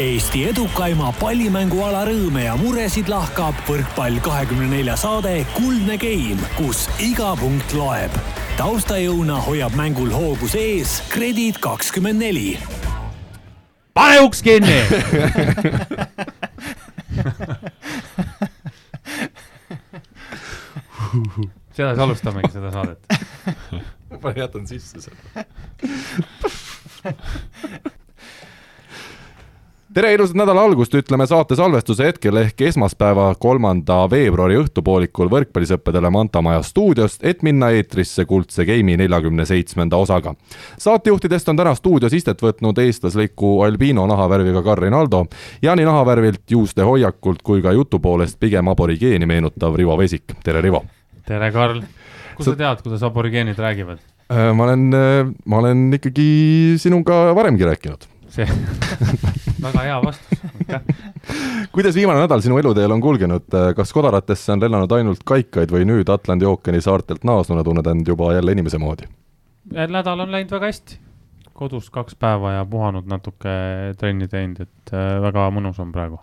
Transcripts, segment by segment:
Eesti edukaima pallimänguala rõõme ja muresid lahkab võrkpall kahekümne nelja saade Kuldne Game, kus iga punkt loeb. taustajõuna hoiab mängul hoogus ees Kredit kakskümmend neli. pane uks kinni sedasi alustamegi seda saadet. ma jätan sisse selle tere ilusat nädala algust, ütleme saate salvestuse hetkel ehk esmaspäeva, kolmanda veebruari õhtupoolikul võrkpallisõppedele Manta Maja stuudiost, et minna eetrisse Kuldse Game'i neljakümne seitsmenda osaga. saatejuhtidest on täna stuudios istet võtnud eestlasliku albino nahavärviga Karin Aldo ja nii nahavärvilt, juuste hoiakult kui ka jutu poolest pigem aborigeeni meenutav Rivo Vesik, tere Rivo! tere, Karl! kust sa tead, kuidas aborigeenid räägivad? Äh, ma olen, äh, ma olen ikkagi sinuga varemgi rääkinud see väga hea vastus, aitäh. kuidas viimane nädal sinu eluteel on kulgenud, kas kodaratesse on lennanud ainult kaikaid või nüüd Atlandi ookeani saartelt naasnuna tunned end juba jälle inimese moodi? nädal on läinud väga hästi, kodus kaks päeva ja puhanud natuke, trenni teinud, et äh, väga mõnus on praegu.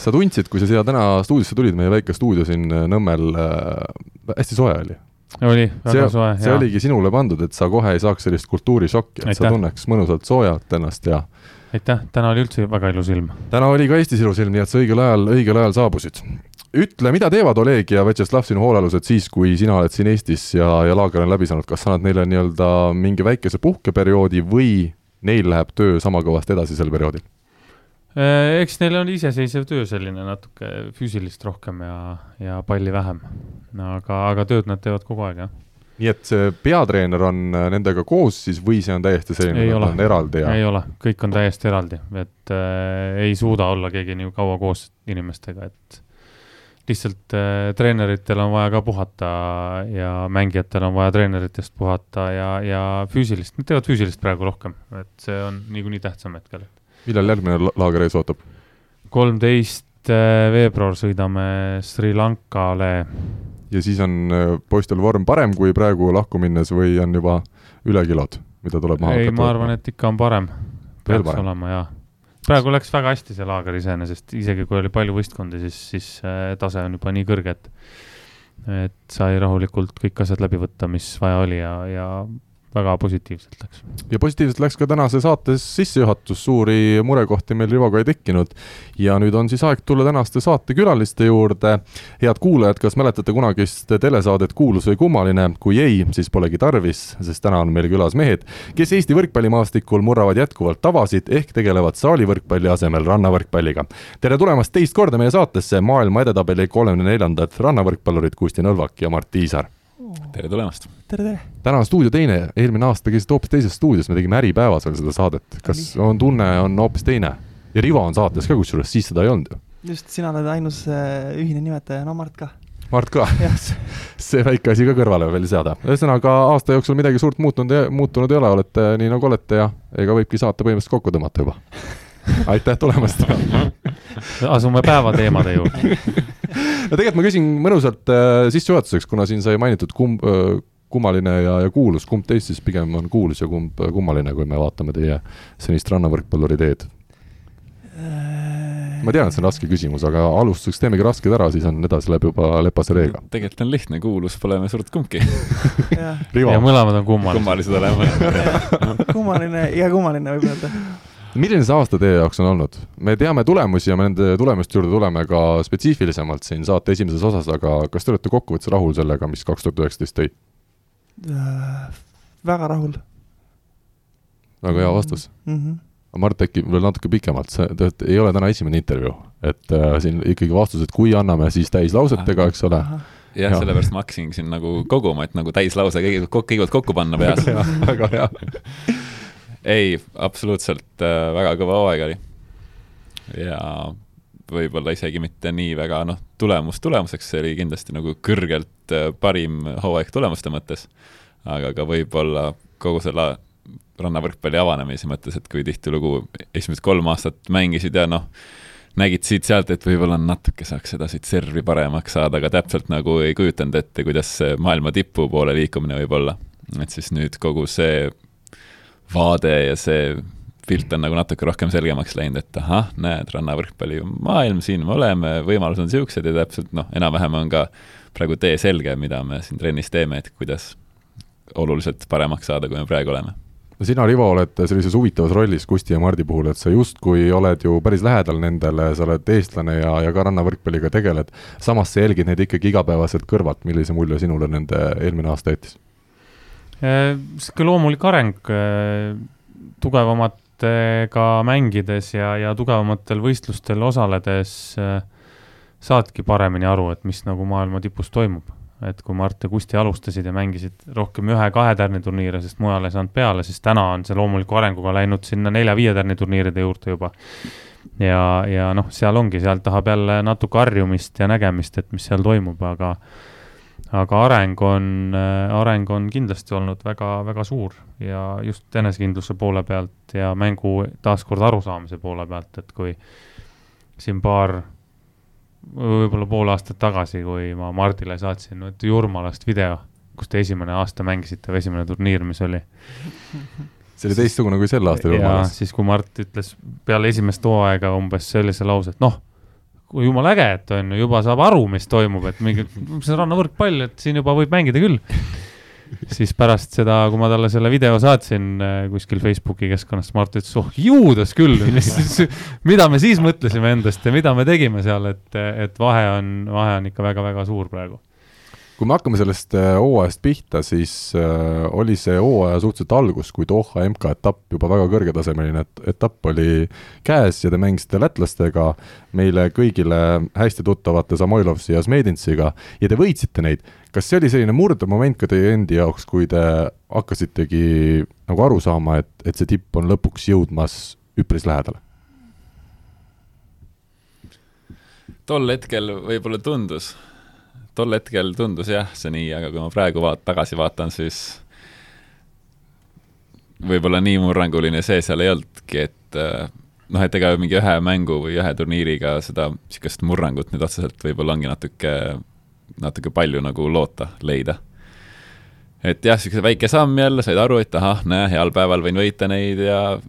sa tundsid, kui sa siia täna stuudiosse tulid, meie väike stuudio siin Nõmmel äh,, hästi soe oli oli väga see, soe. see oligi sinule pandud, et sa kohe ei saaks sellist kultuurishokki, et Aitäh. sa tunneks mõnusalt soojalt ennast ja aitäh, täna oli üldse väga ilus ilm. täna oli ka Eestis ilus ilm, nii et sa õigel ajal, õigel ajal saabusid. ütle, mida teevad Oleg ja Vjatšeslav sinu hoolealused siis, kui sina oled siin Eestis ja, ja laager on läbi saanud, kas sa annad neile nii-öelda mingi väikese puhkeperioodi või neil läheb töö sama kõvasti edasi sel perioodil? Äh, eks neil on iseseisev töö selline natuke füüsilist rohkem ja, ja palli vähem. aga, aga tööd nad teevad kogu aeg, jah nii et see peatreener on äh, nendega koos siis või see on täiesti selline, et nad on eraldi ja? ei ole, kõik on täiesti eraldi, et äh, ei suuda olla keegi nii kaua koos inimestega, et lihtsalt äh, treeneritel on vaja ka puhata ja mängijatel on vaja treeneritest puhata ja, ja füüsilist, nad teevad füüsilist praegu rohkem, et see on niikuinii tähtsam hetkel. millal järgmine laager ees ootab? kolmteist äh, veebruar sõidame Sri Lankale ja siis on äh, poistel vorm parem kui praegu lahku minnes või on juba ülekilod, mida tuleb maha ei, ma arvan, et ikka on parem. peaks parem. olema, jaa. praegu läks väga hästi see laager iseenesest, isegi kui oli palju võistkondi, siis, siis äh, tase on juba nii kõrge, et et sai rahulikult kõik asjad läbi võtta, mis vaja oli ja, ja väga positiivselt läks. ja positiivselt läks ka tänase saates sissejuhatus, suuri murekohti meil Rivoga ei tekkinud. ja nüüd on siis aeg tulla tänaste saatekülaliste juurde. head kuulajad, kas mäletate kunagist telesaadet Kuulus või kummaline? kui ei, siis polegi tarvis, sest täna on meil külas mehed, kes Eesti võrkpallimaastikul murravad jätkuvalt tavasid ehk tegelevad saalivõrkpalli asemel rannavõrkpalliga. tere tulemast teist korda meie saatesse maailma edetabeli kolmekümne neljandad rannavõrkpallurid Kusti Nõlvak ja Mart Tiisar tere tulemast! tere, tere! täna on stuudio teine, eelmine aasta käisid hoopis teises stuudios, me tegime Äripäevas veel seda saadet, kas on tunne, on hoopis teine? ja Rivo on saates ka, kusjuures siis seda ei olnud ju. just, sina oled ainus äh, ühine nimetaja, no Mart ka. Mart ka see väike asi ka kõrvale veel seada. ühesõnaga, aasta jooksul midagi suurt muutunud, muutunud ei ole, olete nii nagu olete ja ega võibki saate põhimõtteliselt kokku tõmmata juba aitäh tulemast! Asume päevateemade juurde. No tegelikult ma küsin mõnusalt äh, sissejuhatuseks, kuna siin sai mainitud kumb äh,, kummaline ja, ja kuulus, kumb teist siis pigem on kuulus ja kumb äh, kummaline, kui me vaatame teie senist rannavõrkpalluri teed? Äh, ma tean, et see on raske küsimus, aga alustuseks teemegi rasked ära, siis on edasi läheb juba lepase reega. tegelikult on lihtne, kuulus pole me suurt kumbki. Ja mõlemad on kummalised. kummalised oleme. Kummaline ja kummaline võib öelda milline see aasta teie jaoks on olnud? me teame tulemusi ja me nende tulemuste juurde tuleme ka spetsiifilisemalt siin saate esimeses osas, aga kas te olete kokkuvõttes rahul sellega, mis kaks tuhat üheksateist tõi äh,? väga rahul. väga hea vastus mm. -hmm. Mart, äkki veel natuke pikemalt, see, te olete, ei ole täna esimene intervjuu, et äh, siin ikkagi vastused, kui anname, siis täislausetega, eks ole jah ja,, sellepärast ma hakkasingi siin nagu koguma, et nagu täislause kõigepealt, kõigepealt kokku panna peas. väga hea ei, absoluutselt äh, väga kõva hooaeg oli. ja võib-olla isegi mitte nii väga, noh, tulemus tulemuseks, see oli kindlasti nagu kõrgelt äh, parim hooaeg tulemuste mõttes, aga ka võib-olla kogu selle rannavõrkpalli avanemise mõttes, et kui tihtilugu esimesed kolm aastat mängisid ja noh, nägid siit-sealt, et võib-olla natuke saaks seda siit servi paremaks saada, aga täpselt nagu ei kujutanud ette, kuidas maailma tipu poole liikumine võib olla. et siis nüüd kogu see vaade ja see pilt on nagu natuke rohkem selgemaks läinud, et ahah, näed, rannavõrkpallimaailm, siin me oleme, võimalused on niisugused ja täpselt noh, enam-vähem on ka praegu tee selge, mida me siin trennis teeme, et kuidas oluliselt paremaks saada, kui me praegu oleme no sina, Rivo, oled sellises huvitavas rollis Kusti ja Mardi puhul, et sa justkui oled ju päris lähedal nendele, sa oled eestlane ja, ja ka rannavõrkpalliga tegeled, samas sa jälgid neid ikkagi igapäevaselt kõrvalt, millise mulje sinule nende eelmine aasta jättis? Niisugune loomulik areng, tugevamatega mängides ja, ja tugevamatel võistlustel osaledes saadki paremini aru, et mis nagu maailma tipus toimub et kui Mart ja Kusti alustasid ja mängisid rohkem ühe-kahe tärni turniire, sest mujal ei saanud peale, siis täna on see loomuliku arenguga läinud sinna nelja-viie tärni turniiride juurde juba. ja, ja noh, seal ongi, sealt tahab jälle natuke harjumist ja nägemist, et mis seal toimub, aga aga areng on, areng on kindlasti olnud väga-väga suur ja just enesekindluse poole pealt ja mängu taaskord arusaamise poole pealt, et kui siin paar võib-olla pool aastat tagasi, kui ma Mardile saatsin Jurmalast video, kus te esimene aasta mängisite või esimene turniir, mis oli. see oli teistsugune kui sel aastal Jurmalas. siis, kui Mart ütles peale esimest hooaega umbes sellise lause, et noh, kui jumala äge, et on ju, juba saab aru, mis toimub, et mingi, see on rannavõrkpall, et siin juba võib mängida küll. Siis pärast seda, kui ma talle selle video saatsin äh, kuskil Facebooki keskkonnas, Mart ütles, oh juudas küll, mida me siis mõtlesime endast ja mida me tegime seal, et, et vahe on, vahe on ikka väga-väga suur praegu kui me hakkame sellest äh, hooajast pihta, siis äh, oli see hooaja suhteliselt algus, kui Doha MK-etapp juba väga kõrgetasemeline et, etapp oli käes ja te mängisite lätlastega, meile kõigile hästi tuttavate Samoilovsi ja Smedintsiga ja te võitsite neid. kas see oli selline murdemoment ka teie endi jaoks, kui te hakkasitegi nagu aru saama, et, et see tipp on lõpuks jõudmas üpris lähedale? tol hetkel võib-olla tundus tol hetkel tundus jah, see nii, aga kui ma praegu vaat-, tagasi vaatan, siis võib-olla nii murranguline see seal ei olnudki, et äh, noh, et ega mingi ühe mängu või ühe turniiriga seda niisugust murrangut nüüd otseselt võib-olla ongi natuke, natuke palju nagu loota leida. et jah, niisugune väike samm jälle, said aru, et ahah, näe, heal päeval võin võita neid ja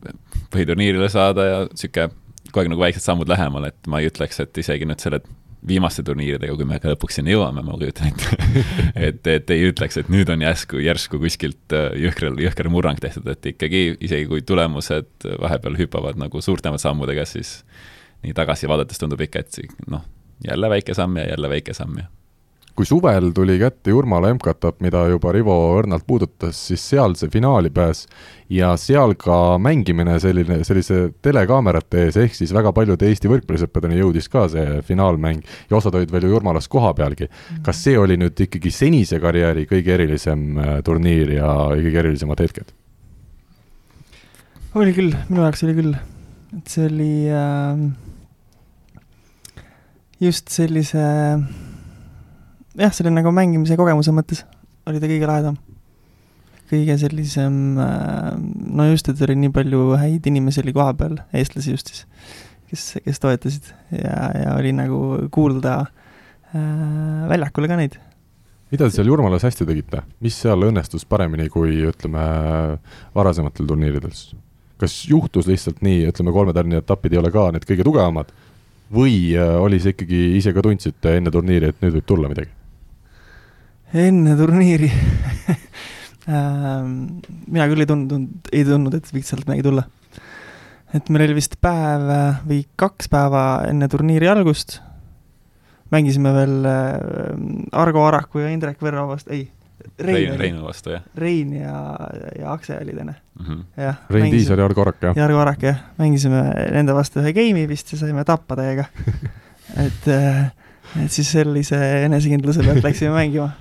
põhiturniirile saada ja niisugune kogu aeg nagu väiksed sammud lähemale, et ma ei ütleks, et isegi nüüd selle viimaste turniiridega, kui me ka lõpuks sinna jõuame, ma kujutan ette. et, et ei ütleks, et nüüd on järsku, järsku kuskilt äh, jõhkral, jõhker murrang tehtud, et ikkagi isegi kui tulemused vahepeal hüppavad nagu suurtemate sammudega, siis nii tagasi vaadates tundub ikka, et noh, jälle väike samm ja jälle väike samm ja kui suvel tuli kätte Jurmala MK-etapp, mida juba Rivo õrnalt puudutas, siis seal see finaali pääs ja seal ka mängimine selline, sellise telekaamerate ees, ehk siis väga paljude Eesti võrkpallisõppedeni jõudis ka see finaalmäng ja osad olid veel ju Jurmalas kohapealgi. Mhm. kas see oli nüüd ikkagi senise karjääri kõige erilisem äh, turniir ja kõige erilisemad hetked? oli küll, minu jaoks oli küll, et see oli äh, just sellise äh, jah, selle nagu mängimise kogemuse mõttes oli ta kõige lahedam. kõige sellisem, äh, no just, et oli nii palju häid inimesi oli kohapeal, eestlasi just siis, kes, kes toetasid ja, ja oli nagu kuulda äh, väljakule ka neid mida te seal Jurmalas hästi tegite, mis seal õnnestus paremini kui ütleme varasematel turniiridel? kas juhtus lihtsalt nii, ütleme kolme tärni etapid ei ole ka need kõige tugevamad või äh, oli see ikkagi, ise ka tundsite enne turniiri, et nüüd võib tulla midagi? Enne turniiri ähm, mina küll ei tundnud, ei tundnud, et võiks sealt midagi tulla. et meil oli vist päev äh, või kaks päeva enne turniiri algust, mängisime veel äh, Argo Araku ja Indrek Võrro vastu, ei, Rein, Reinu vastu, jah. Rein ja, ja Akse olid enne mm. -hmm. jah. Rein Tiisar ja Argo Arak, jah? ja Argo Arak, jah. mängisime nende vastu ühe game'i vist ja saime tappa täiega et, äh, et siis sellise enesekindluse pealt läksime mängima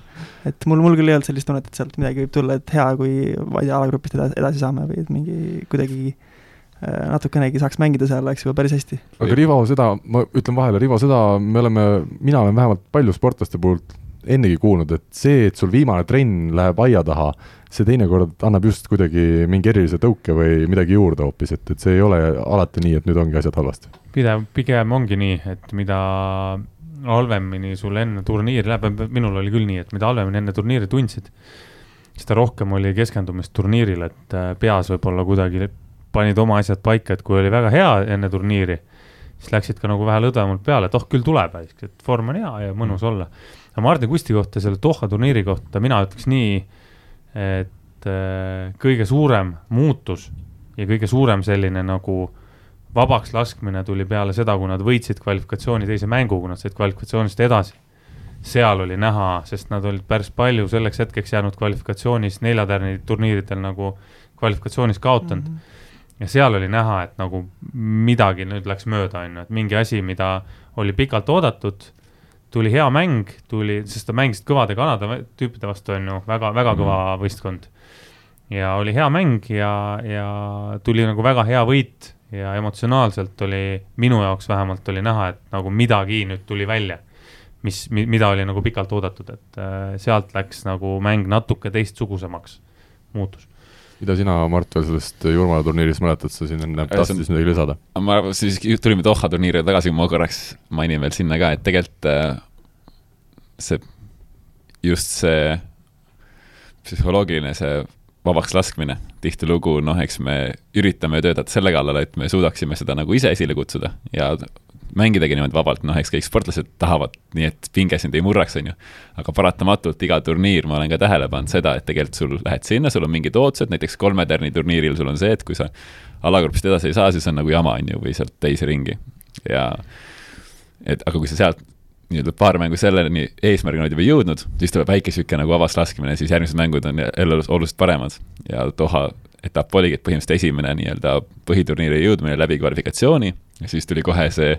et mul, mul küll ei olnud sellist tunnet, et sealt midagi võib tulla, et hea, kui ma ei tea, alagrupist edasi, edasi saame või et mingi kuidagi äh, natukenegi saaks mängida seal, oleks juba päris hästi. aga Rivo, seda, ma ütlen vahele, Rivo, seda me oleme, mina olen vähemalt palju sportlaste poolt ennegi kuulnud, et see, et sul viimane trenn läheb aia taha, see teinekord annab just kuidagi mingi erilise tõuke või midagi juurde hoopis, et, et see ei ole alati nii, et nüüd ongi asjad halvasti. pidev, pigem ongi nii, et mida halvemini sul enne turniiri läheb, minul oli küll nii, et mida halvemini enne turniiri tundsid, seda rohkem oli keskendumist turniirile, et äh, peas võib-olla kuidagi panid oma asjad paika, et kui oli väga hea enne turniiri, siis läksid ka nagu vähe lõdvemalt peale, et oh, küll tuleb, et vorm on hea ja mõnus olla. aga Martin Kusti kohta, selle Doha turniiri kohta mina ütleks nii, et äh, kõige suurem muutus ja kõige suurem selline nagu vabaks laskmine tuli peale seda, kui nad võitsid kvalifikatsiooni teise mängu, kui nad said kvalifikatsioonist edasi. seal oli näha, sest nad olid päris palju selleks hetkeks jäänud kvalifikatsioonis neljatärni turniiridel nagu kvalifikatsioonis kaotanud mm. -hmm ja seal oli näha, et nagu midagi nüüd läks mööda, on ju, et mingi asi, mida oli pikalt oodatud, tuli hea mäng, tuli, sest ta mängisid kõvade Kanada tüüpide vastu, on ju, väga, väga kõva mm. võistkond. ja oli hea mäng ja, ja tuli nagu väga hea võit ja emotsionaalselt oli, minu jaoks vähemalt oli näha, et nagu midagi nüüd tuli välja. mis, mida oli nagu pikalt oodatud, et äh, sealt läks nagu mäng natuke teistsugusemaks, muutus mida sina, Mart, veel sellest Jurmala turniirist mäletad, sa siin enne tahtsid midagi lisada? ma, siis tulime Doha turniirile tagasi, ma korraks mainin veel sinna ka, et tegelikult äh, see, just see psühholoogiline, see vabaks laskmine, tihtilugu noh, eks me üritame töötada selle kallal, et me suudaksime seda nagu ise esile kutsuda ja mängidagi niimoodi vabalt, noh, eks kõik sportlased tahavad nii, et pinge sind ei murraks, on ju. aga paratamatult iga turniir, ma olen ka tähele pannud seda, et tegelikult sul lähed sinna, sul on mingid ootused, näiteks kolme tärni turniiril sul on see, et kui sa alagrupist edasi ei saa, siis on nagu jama, on ju, või sealt teise ringi. ja et aga kui sa sealt nii-öelda paar mängu selleni eesmärgini oled juba jõudnud, siis tuleb väike niisugune nagu avas laskmine, siis järgmised mängud on jälle oluliselt paremad. Ja Doha etapp oligi, et põhimõtteliselt esimene nii-öelda põhiturniiri jõudmine läbi kvalifikatsiooni ja siis tuli kohe see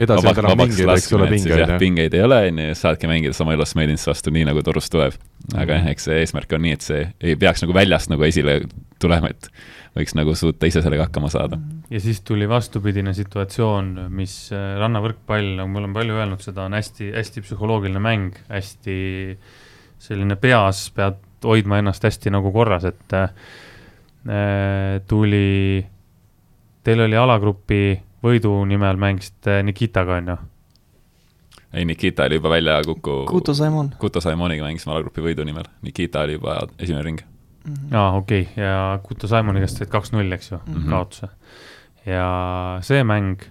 edasi on enam mingeid, eks ole, pingeid, jah? pingeid ei ole, on ju, saadki mängida Samoilos Medins vastu nii, nagu torust tuleb. aga jah, eks see eesmärk on nii, et see ei peaks nagu väljast nagu esile tulema, et võiks nagu suuta ise sellega hakkama saada. ja siis tuli vastupidine situatsioon, mis äh, rannavõrkpall, nagu me oleme palju öelnud, seda on hästi, hästi psühholoogiline mäng, hästi selline peas, pead hoidma ennast hästi nagu korras, et äh, tuli, teil oli alagrupi võidu nimel mängisite Nikitaga, on ju? ei, Nikita oli juba välja kuku Kuto Saimon. Kuto Saimoniga mängisime alagrupi võidu nimel, Nikita oli juba esimene ring mm. -hmm. aa, okei okay., ja Kuto Saimoni käest said kaks-null, eks ju mm, -hmm. kaotuse. ja see mäng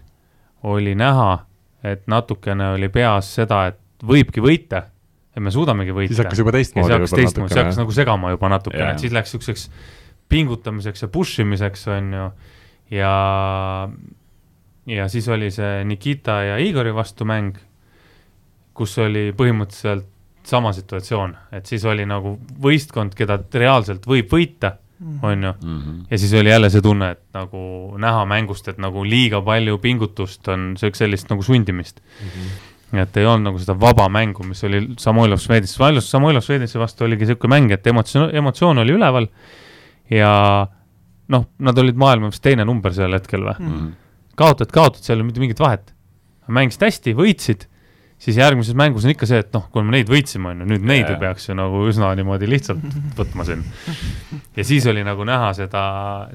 oli näha, et natukene oli peas seda, et võibki võita, et me suudamegi võita. siis hakkas juba teistmoodi. siis hakkas teistmoodi, see hakkas nagu segama juba natukene, et siis läks niisuguseks pingutamiseks ja push imiseks, on ju, ja ja siis oli see Nikita ja Igori vastu mäng, kus oli põhimõtteliselt sama situatsioon, et siis oli nagu võistkond, keda reaalselt võib võita, mhm. on ju -hmm. ja siis oli jälle see tunne, et nagu näha mängust, et nagu liiga palju pingutust on sellist nagu sundimist mm. -hmm. et ei olnud nagu seda vaba mängu, mis oli Samoilov Švedis, Samoilov Švedise vastu oligi niisugune mäng, et emotsioon, emotsioon oli üleval ja noh, nad olid maailma vist teine number sel hetkel või mm? -hmm kaotad, kaotad, seal ei ole mitte mingit vahet. mängisid hästi, võitsid, siis järgmises mängus on ikka see, et noh, kui me neid võitsime, on ju, nüüd neid ei peaks ju nagu üsna niimoodi lihtsalt võtma siin. ja siis oli nagu näha seda,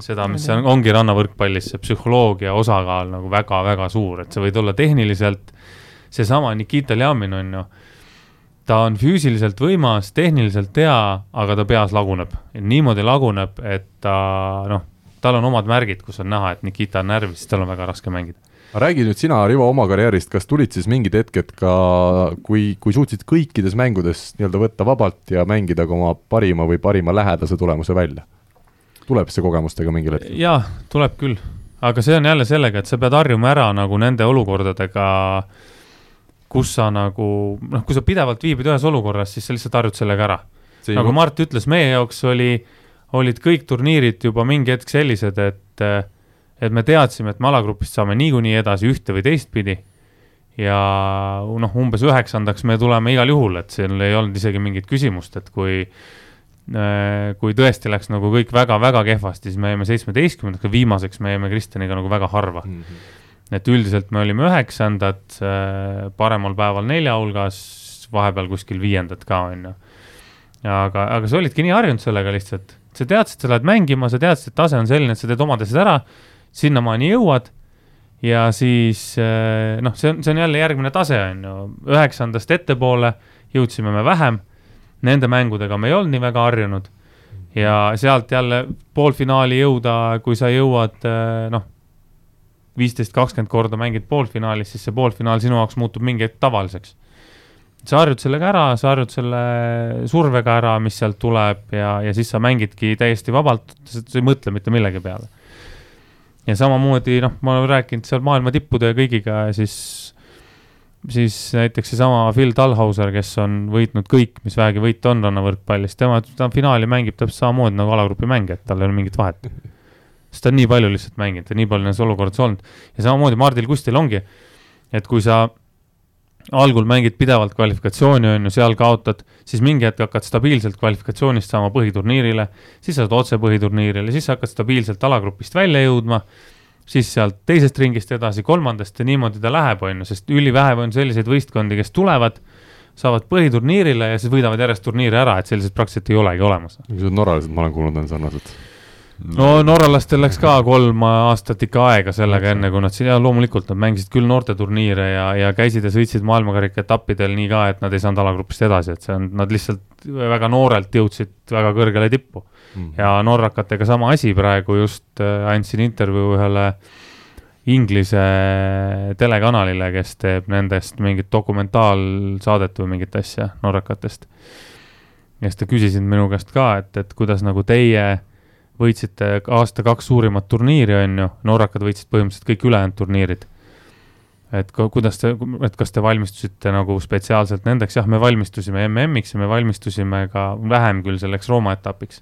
seda, mis on, ongi rannavõrkpallis, see psühholoogia osakaal nagu väga-väga suur, et sa võid olla tehniliselt, seesama Nikita Ljamin on ju, ta on füüsiliselt võimas, tehniliselt hea, aga ta peas laguneb. niimoodi laguneb, et ta noh tal on omad märgid, kus on näha, et Nikita on närvis, siis tal on väga raske mängida. räägi nüüd sina, Rivo, oma karjäärist, kas tulid siis mingid hetked ka, kui, kui suutsid kõikides mängudes nii-öelda võtta vabalt ja mängida ka oma parima või parima lähedase tulemuse välja? tuleb see kogemustega mingil hetkel? jaa, tuleb küll. aga see on jälle sellega, et sa pead harjuma ära nagu nende olukordadega, kus sa nagu, noh, kui sa pidevalt viibid ühes olukorras, siis sa lihtsalt harjud sellega ära. nagu Mart ütles, meie jaoks oli äh, olid kõik turniirid juba mingi hetk sellised, et, et me teadsime, et me alagrupist saame niikuinii edasi ühte või teistpidi. ja noh, umbes üheksandaks me tuleme igal juhul, et seal ei olnud isegi mingit küsimust, et kui kui tõesti läks nagu kõik väga-väga kehvasti, siis me jäime seitsmeteistkümnendaks ja viimaseks me jäime Kristjaniga nagu väga harva mm. -hmm. et üldiselt me olime üheksandad, paremal päeval nelja hulgas, vahepeal kuskil viiendad ka, on ju. aga, aga sa olidki nii harjunud sellega lihtsalt sa teadsid, sa lähed mängima, sa teadsid, et tase on selline, et sa teed omad asjad ära, sinnamaani jõuad ja siis eh, noh, see on, see on jälle järgmine tase, on ju, üheksandast ettepoole jõudsime me vähem, nende mängudega me ei olnud nii väga harjunud ja sealt jälle poolfinaali jõuda, kui sa jõuad äh, noh, viisteist, kakskümmend korda mängid poolfinaalis, siis see poolfinaal sinu jaoks muutub mingi hetk tavaliseks. Sa harjud sellega ära, sa harjud selle survega ära, mis sealt tuleb ja, ja siis sa mängidki täiesti vabalt, sa ei mõtle mitte millegi peale. ja samamoodi noh, ma olen rääkinud seal maailma tippude ja kõigiga siis siis näiteks seesama Phil Talhauser, kes on võitnud kõik, mis vähegi võita on rannavõrkpallis, tema, ta finaali mängib täpselt samamoodi nagu alagrupi mängija, et tal ei ole mingit vahet sest ta on nii palju lihtsalt mänginud ja nii palju nendes olukordades olnud. ja samamoodi Mardil Kustil ongi, et kui sa algul mängid pidevalt kvalifikatsiooni, on ju, seal kaotad, siis mingi hetk hakkad stabiilselt kvalifikatsioonist saama põhiturniirile, siis saad otse põhiturniirile, siis hakkad stabiilselt alagrupist välja jõudma, siis sealt teisest ringist edasi, kolmandast ja niimoodi ta läheb, on ju, sest ülivähe on selliseid võistkondi, kes tulevad, saavad põhiturniirile ja siis võidavad järjest turniire ära, et selliseid praktiliselt ei olegi olemas. niisugused norralased, ma olen kuulnud, on sarnased no norralastel läks ka kolm aastat ikka aega sellega, enne kui nad siin, ja loomulikult nad mängisid küll noorteturniire ja, ja käisid ja sõitsid maailmakarika etappidel nii ka, et nad ei saanud alagrupist edasi, et see on, nad lihtsalt väga noorelt jõudsid väga kõrgele tippu mm. ja norrakatega sama asi, praegu just äh, andsin intervjuu ühele Inglise telekanalile, kes teeb nendest mingit dokumentaalsaadet või mingit asja norrakatest. ja siis ta küsisid minu käest ka, et, et kuidas nagu teie võitsite aasta kaks suurimat turniiri, on ju, norrakad võitsid põhimõtteliselt kõik ülejäänud turniirid. et kuidas te, et kas te valmistusite nagu spetsiaalselt nendeks, jah, me valmistusime MM-iks ja me valmistusime ka vähem küll selleks Rooma etapiks.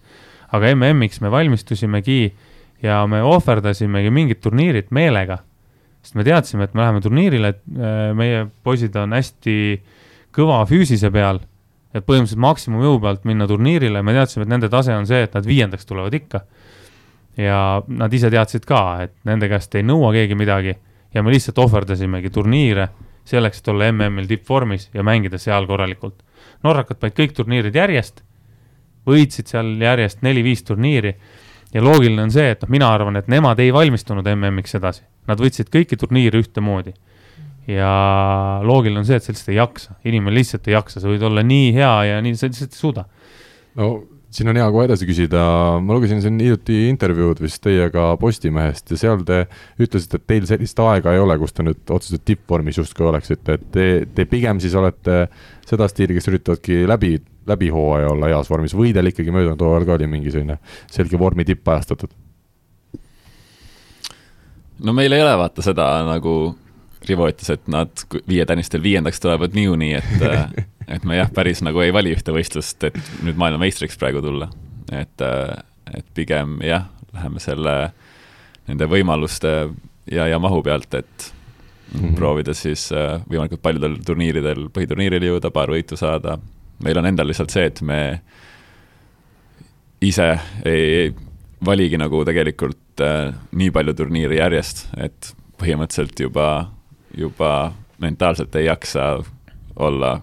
aga MM-iks me valmistusimegi ja me ohverdasimegi mingid turniirid meelega. sest me teadsime, et me läheme turniirile, et äh, meie poisid on hästi kõva füüsise peal et põhimõtteliselt maksimumjõu pealt minna turniirile, me teadsime, et nende tase on see, et nad viiendaks tulevad ikka. ja nad ise teadsid ka, et nende käest ei nõua keegi midagi ja me lihtsalt ohverdasimegi turniire selleks, et olla MM-il tippvormis ja mängida seal korralikult. norrakad panid kõik turniirid järjest, võitsid seal järjest neli-viis turniiri ja loogiline on see, et noh, mina arvan, et nemad ei valmistunud MM-iks edasi, nad võtsid kõiki turniire ühtemoodi ja loogiline on see, et sa lihtsalt ei jaksa, inimene lihtsalt ei jaksa, sa võid olla nii hea ja nii, sa lihtsalt ei suuda. no siin on hea kohe edasi küsida, ma lugesin siin hiljuti intervjuud vist teiega Postimehest ja seal te ütlesite, et teil sellist aega ei ole, kus te nüüd otseselt tippvormis justkui oleksite, et te, te pigem siis olete seda stiili, kes üritavadki läbi, läbi hooaja olla heas vormis. Või teil ikkagi möödunud hooajal ka oli mingi selline selge vormi tipp ajastatud? no meil ei ole vaata seda nagu Rivo ütles, et nad viietennistel viiendaks tulevad niikuinii, et et me jah, päris nagu ei vali ühte võistlust, et nüüd maailmameistriks praegu tulla. et, et pigem jah, läheme selle, nende võimaluste ja, ja mahu pealt, et mm -hmm. proovida siis äh, võimalikult paljudel turniiridel, põhiturniiril jõuda, paar võitu saada. meil on endal lihtsalt see, et me ise ei, ei valigi nagu tegelikult äh, nii palju turniire järjest, et põhimõtteliselt juba juba mentaalselt ei jaksa olla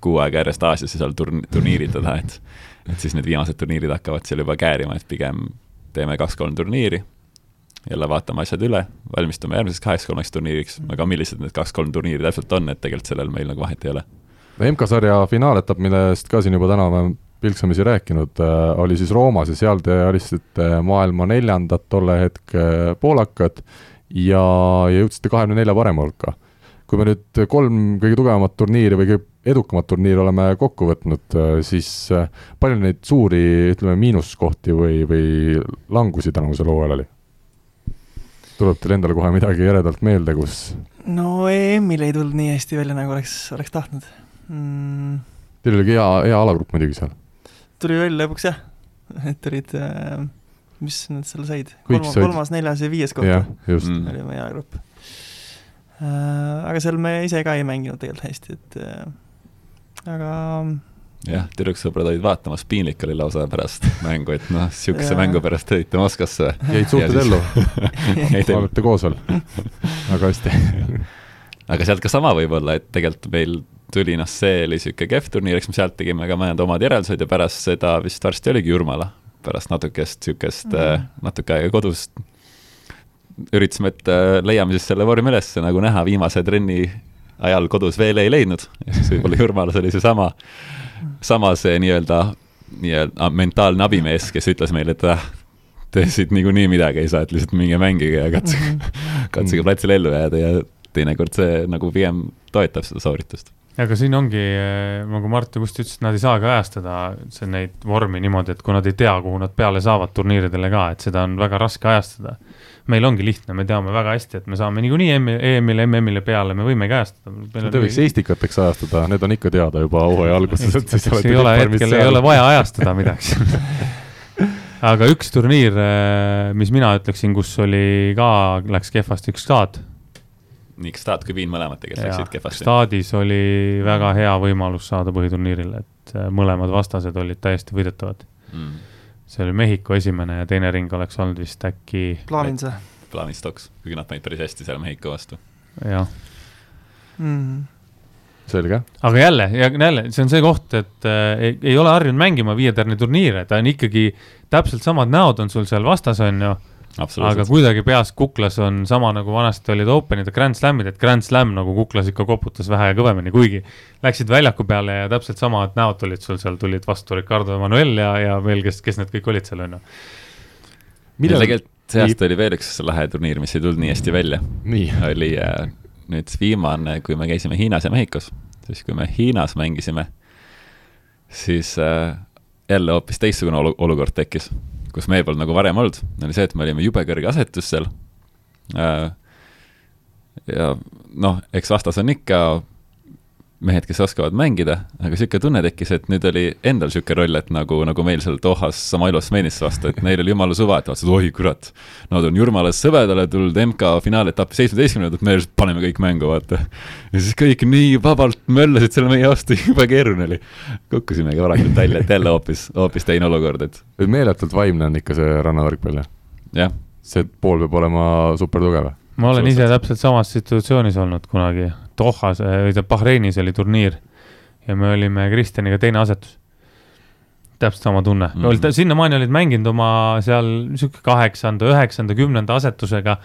kuu aega järjest Aasias ja seal turn-, turniiritada, et et siis need viimased turniirid hakkavad seal juba käärima, et pigem teeme kaks-kolm turniiri, jälle vaatame asjad üle, valmistume järgmiseks kaheks-kolmeks turniiriks, aga millised need kaks-kolm turniiri täpselt on, et tegelikult sellel meil nagu vahet ei ole. MK-sarja finaaletapp, millest ka siin juba täna oleme pilksamisi rääkinud äh,, oli siis Roomas ja seal te alistasite maailma neljandad tolle hetke poolakad ja, ja jõudsite kahekümne nelja parema hulka. kui me nüüd kolm kõige tugevamat turniiri või kõige edukamat turniiri oleme kokku võtnud, siis äh, palju neid suuri, ütleme, miinuskohti või, või langusi tänavusel hooajal oli? tuleb teil endale kohe midagi eredalt meelde, kus? no EM-il ei tulnud nii hästi välja, nagu oleks, oleks tahtnud mm.. Teil oli hea, hea alagrupp muidugi seal? tuli välja lõpuks jah, et olid äh, mis nad seal said? kolmas, kolmas, neljas ja viies koht mm. oli meie ajagrupp äh,. aga seal me ise ka ei mänginud tegelikult hästi, et äh, aga jah, tüdruksõbrad olid vaatamas, piinlik oli lausa pärast mängu, et noh, niisuguse mängu pärast tõite Moskvasse. jäid suhted ellu olete koos veel? väga hästi aga sealt ka sama võib-olla, et tegelikult meil tuli noh, see oli niisugune kehv turniir, eks me sealt tegime ka mõned omad järeldused ja pärast seda vist varsti oligi Jurmala pärast natukest niisugust mm -hmm. natuke aega kodus üritasime, et äh, leiame siis selle vormi üles, nagu näha, viimase trenni ajal kodus veel ei leidnud, siis võib-olla Jurmalas oli seesama, sama see nii-öelda nii-öelda mentaalne abimees, kes ütles meile, et ah, te siit niikuinii midagi ei saa, et lihtsalt minge mängige ja katsige mm, -hmm. katsige platsil ellu jääda ja teinekord see nagu pigem toetab seda sooritust aga siin ongi, nagu Mart ja Kusti ütles, et nad ei saagi ajastada see neid vormi niimoodi, et kui nad ei tea, kuhu nad peale saavad turniiridele ka, et seda on väga raske ajastada. meil ongi lihtne, me teame väga hästi, et me saame niikuinii EM-ile, MM-ile peale, me võimegi ajastada. Te võiks Estikateks ajastada, need on ikka teada juba hooaja alguses, et siis olete ei ole, hetkel ei ole vaja ajastada midagi aga üks turniir, mis mina ütleksin, kus oli ka, läks kehvasti, üks staad nii Stad kui Wien mõlemad tegelikult läksid kehvasti. Stadis oli väga hea võimalus saada põhiturniirile, et äh, mõlemad vastased olid täiesti võidetavad mm.. see oli Mehhiko esimene ja teine ring oleks olnud vist äkki. Planinse. Planistoks, kuigi nad panid päris hästi seal Mehhiko vastu. jah mm selge. aga jälle, jälle, see on see koht, et äh, ei, ei ole harjunud mängima viietärni turniire, ta on ikkagi, täpselt samad näod on sul seal vastas, on ju aga kuidagi peas kuklas on sama nagu vanasti olid Openid ja Grand Slamid, et Grand Slam nagu kuklas ikka koputas vähe kõvemini, kuigi läksid väljaku peale ja täpselt samad näod tulid sul seal, tulid vastu Ricardo Emmanuel ja, ja veel, kes, kes need kõik olid seal, on ju. millal tegelikult see aasta oli veel üks lahe turniir, mis ei tulnud nii hästi välja. oli äh, nüüd viimane, kui me käisime Hiinas ja Mehhikos, siis kui me Hiinas mängisime, siis äh, jälle hoopis teistsugune olu olukord tekkis kus meil polnud nagu varem olnud, oli see, et me olime jube kõrge asetus seal. Äh, ja noh, eks vastas on ikka mehed, kes oskavad mängida, aga niisugune tunne tekkis, et nüüd oli endal niisugune roll, et nagu, nagu meil seal Dohas Samailos Meenisse vastu, et neil oli jumala suva, et vaatasid, oi kurat, nad on Jurmalast sõbedale tulnud MK finaaletappi seitsmeteistkümnendat, me lihtsalt paneme kõik mängu, vaata. ja siis kõik nii vabalt möllasid selle meie vastu, jube keeruline oli. kukkusimegi varakult välja, et jälle hoopis, hoopis teine olukord, et. meeletult vaimne on ikka see rannavõrkpall, jah. see pool peab olema super tugev ma olen ise täpselt samas situatsioonis olnud kunagi, Dohas või tähendab Bahreinis oli turniir ja me olime Kristjaniga teine asetus. täpselt sama tunne mm -hmm., sinnamaani olid mänginud oma seal sihuke kaheksanda, üheksanda, kümnenda asetusega.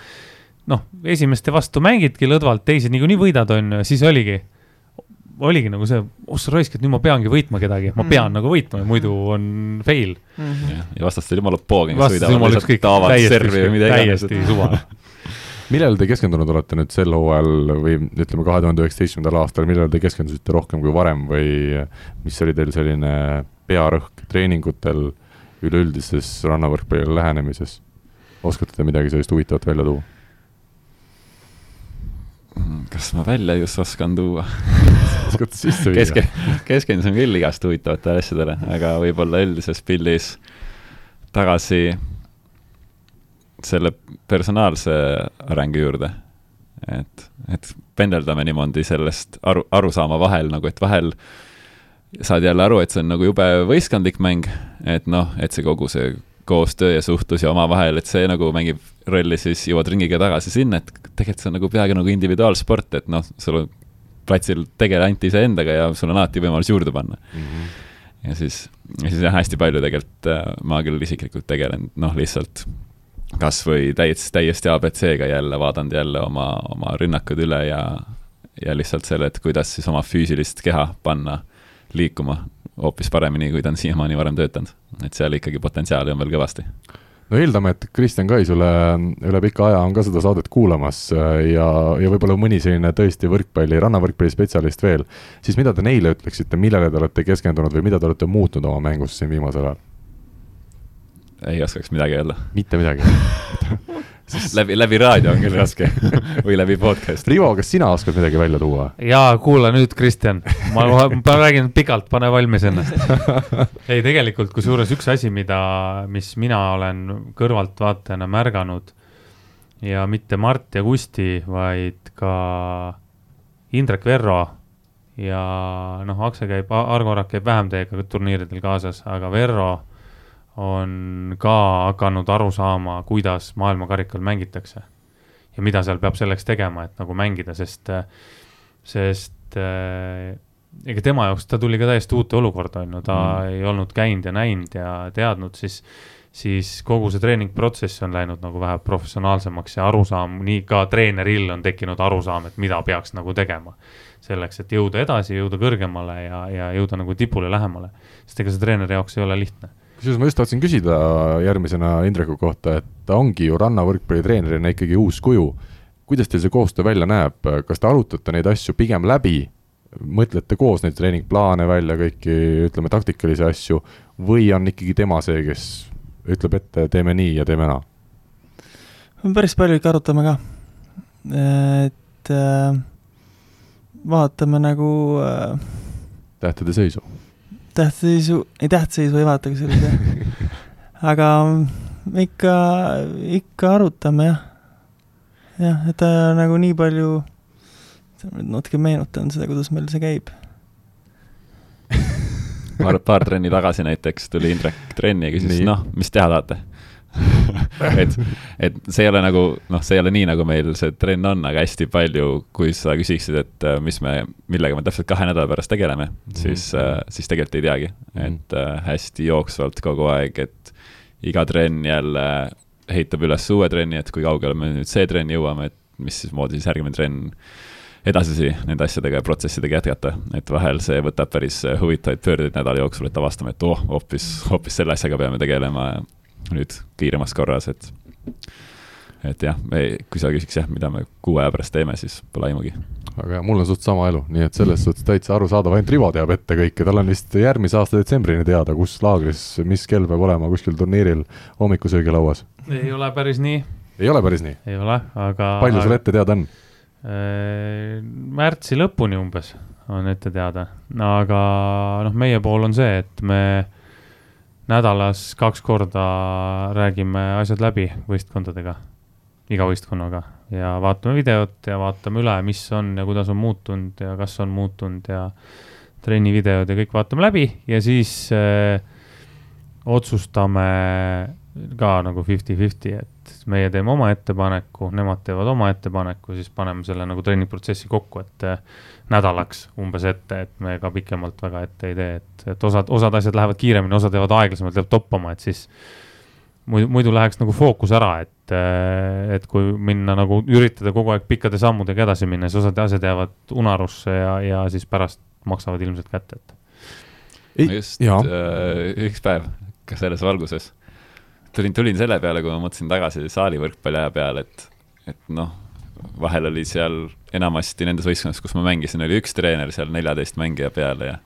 noh, esimeste vastu mängidki lõdvalt, teisi niikuinii võidad, on ju, siis oligi oligi nagu see, oh sa raisk, et nüüd ma peangi võitma kedagi, ma pean mm. nagu võitma ja muidu on fail mm. -hmm. ja vastastel jumala poog, kes sõidavad lihtsalt taavad servi või midagi. täiesti suva millele te keskendunud olete nüüd sel hooajal või ütleme, kahe tuhande üheksateistkümnendal aastal, millele te keskendusite rohkem kui varem või mis oli teil selline pearõhk treeningutel, üleüldises rannavõrkpallile lähenemises? oskate te midagi sellist huvitavat välja tuua? kas ma välja just oskan tuua Keske,? keskendusin küll igast huvitavatele asjadele, aga võib-olla üldises pildis tagasi selle personaalse arengu juurde. et, et pendeldame niimoodi sellest aru, arusaama vahel nagu, et vahel saad jälle aru, et see on nagu jube võistkondlik mäng, et noh, et see kogu see koostöö ja suhtlus ja omavahel, et see nagu mängib rolli, siis jõuad ringiga tagasi sinna, et tegelikult see on nagu peaaegu nagu individuaalsport, et noh, sul on platsil tegele ainult iseendaga ja sul on alati võimalus juurde panna mm. -hmm. ja siis, ja siis jah, hästi palju tegelikult äh, ma küll isiklikult tegelen, noh, lihtsalt kas või täiesti, täiesti abc-ga jälle vaadanud jälle oma, oma rünnakud üle ja, ja lihtsalt selle, et kuidas siis oma füüsilist keha panna liikuma hoopis paremini, kui ta on siiamaani varem töötanud. et seal ikkagi potentsiaali on veel kõvasti. no eeldame, et Kristjan Kai sulle üle pika aja on ka seda saadet kuulamas ja, ja võib-olla mõni selline tõesti võrkpalli, rannavõrkpalli spetsialist veel, siis mida te neile ütleksite, millele te olete keskendunud või mida te olete muutnud oma mängus siin viimasel ajal? Ei oskaks midagi öelda. mitte midagi läbi, läbi raadio on küll raske või läbi podcast. Rivo, kas sina oskad midagi välja tuua? jaa, kuula nüüd, Kristjan, ma, ma räägin pikalt, pane valmis ennast ei, tegelikult kusjuures üks asi, mida, mis mina olen kõrvaltvaatajana märganud ja mitte Mart ja Kusti, vaid ka Indrek Verro ja noh, Akse käib, Argo Rak käib vähem teiega turniiridel kaasas, aga Verro on ka hakanud aru saama, kuidas maailmakarikal mängitakse. ja mida seal peab selleks tegema, et nagu mängida, sest, sest äh, ega tema jaoks, ta tuli ka täiesti uute olukorda, on ju, ta mm. ei olnud käinud ja näinud ja teadnud, siis siis kogu see treeningprotsess on läinud nagu vähe professionaalsemaks ja arusaam, nii ka treeneril on tekkinud arusaam, et mida peaks nagu tegema. selleks, et jõuda edasi, jõuda kõrgemale ja, ja jõuda nagu tipule lähemale. sest ega see treeneri jaoks ei ole lihtne kusjuures ma just tahtsin küsida järgmisena Indreku kohta, et ta ongi ju rannavõrkpallitreenerina ikkagi uus kuju. kuidas teil see koostöö välja näeb, kas te arutate neid asju pigem läbi, mõtlete koos neid treeningplaane välja, kõiki ütleme taktikalisi asju, või on ikkagi tema see, kes ütleb ette, teeme nii ja teeme naa? päris palju ikka arutame ka. et äh, vaatame nagu äh, tähtede seisu? Tähtseisu, ei tähtseisu ei vaata, kui sellise aga ikka, ikka arutame jah. jah, et ta nagu nii palju, nüüd natuke meenutan seda, kuidas meil see käib. paar, paar trenni tagasi näiteks tuli Indrek trenni ja küsis, noh, mis teha tahate et, et see ei ole nagu, noh, see ei ole nii, nagu meil see trenn on, aga hästi palju, kui sa küsiksid, et äh, mis me, millega me täpselt kahe nädala pärast tegeleme mm, -hmm. siis äh,, siis tegelikult ei teagi. -hmm. et äh, hästi jooksvalt kogu aeg, et iga trenn jälle ehitab üles uue trenni, et kui kaugele me nüüd see trenn jõuame, et mis siis moodi siis järgmine trenn edasisi nende asjadega ja protsessidega jätkata, et vahel see võtab päris huvitavaid pöördeid nädala jooksul, et avastame, et oh, hoopis, hoopis selle asjaga peame tegelema nüüd kiiremas korras, et et jah, kui sa küsiks jah, mida me kuu aja pärast teeme, siis pole aimugi. aga jah, mul on suht sama elu, nii et selles suhtes täitsa arusaadav, ainult Rivo teab ette kõike, tal on vist järgmise aasta detsembrini teada, kus laagris, mis kell peab olema kuskil turniiril hommikusöögilauas. ei ole päris nii. ei ole päris nii? ei ole, aga. palju sul ette teada on? Äh, märtsi lõpuni umbes on ette teada, aga noh, meie pool on see, et me nädalas kaks korda räägime asjad läbi võistkondadega, iga võistkonnaga. Ja vaatame videot ja vaatame üle, mis on ja kuidas on muutunud ja kas on muutunud ja trennivideod ja kõik vaatame läbi ja siis äh, otsustame ka nagu fifty-fifty, et meie teeme oma ettepaneku, nemad teevad oma ettepaneku, siis paneme selle nagu trenniprotsessi kokku, et äh, nädalaks umbes ette, et me ka pikemalt väga ette ei tee, et, et osad, osad asjad lähevad kiiremini, osad jäävad aeglasemalt, jääb toppama, et siis muidu, muidu läheks nagu fookus ära, et, äh, et kui minna nagu üritada kogu aeg pikkade sammudega edasi minna, siis osad asjad jäävad unarusse ja, ja siis pärast maksavad ilmselt kätte, et. ma just äh, üks päev ka selles valguses tulin, tulin selle peale, kui ma mõtlesin tagasi saali võrkpalliaja peale, et, et noh, vahel oli seal enamasti nendes võistkondades, kus ma mängisin, oli üks treener seal neljateist mängija peale ja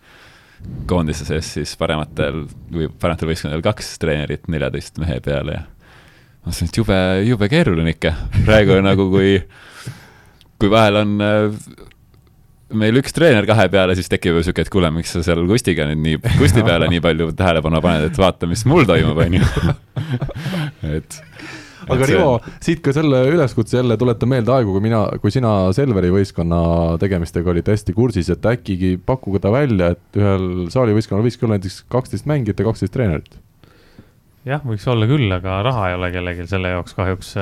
koondise sees siis parematel või parematel võistkondadel kaks treenerit neljateist mehe peale ja ma mõtlesin, et jube, jube keeruline ikka. praegu nagu, kui, kui vahel on meil üks treener kahe peale, siis tekib ju sihuke, et kuule, miks sa seal Kustiga nüüd nii, Kusti peale nii palju tähelepanu paned, et vaata, mis mul toimub, on ju. et aga Rivo, siit ka selle üleskutse jälle tuletan meelde aegu, kui mina, kui sina Selveri võistkonna tegemistega olid hästi kursis, et äkki pakkuge ta välja, et ühel saalivõistkonnal võiks olla näiteks kaksteist mängijat ja kaksteist treenerit. jah, võiks olla küll, aga raha ei ole kellelgi selle jaoks kahjuks.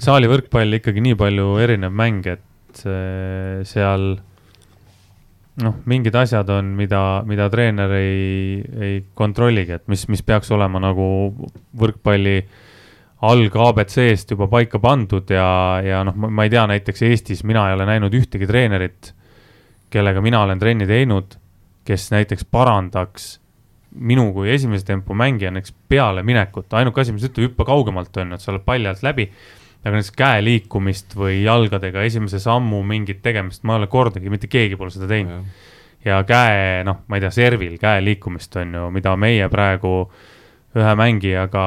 saali võrkpall ikkagi nii palju erinev mäng, et seal noh, mingid asjad on, mida, mida treener ei, ei kontrolligi, et mis, mis peaks olema nagu võrkpalli alg abc-st juba paika pandud ja, ja noh, ma ei tea, näiteks Eestis mina ei ole näinud ühtegi treenerit, kellega mina olen trenni teinud, kes näiteks parandaks minu kui esimese tempo mängija näiteks pealeminekut, ainuke asi, mis ütleb, hüppa kaugemalt, on ju, et sa oled palli alt läbi aga näiteks käe liikumist või jalgadega esimese sammu mingit tegemist, ma ei ole kordagi, mitte keegi pole seda teinud. ja käe, noh, ma ei tea, servil käe liikumist on ju, mida meie praegu ühe mängijaga,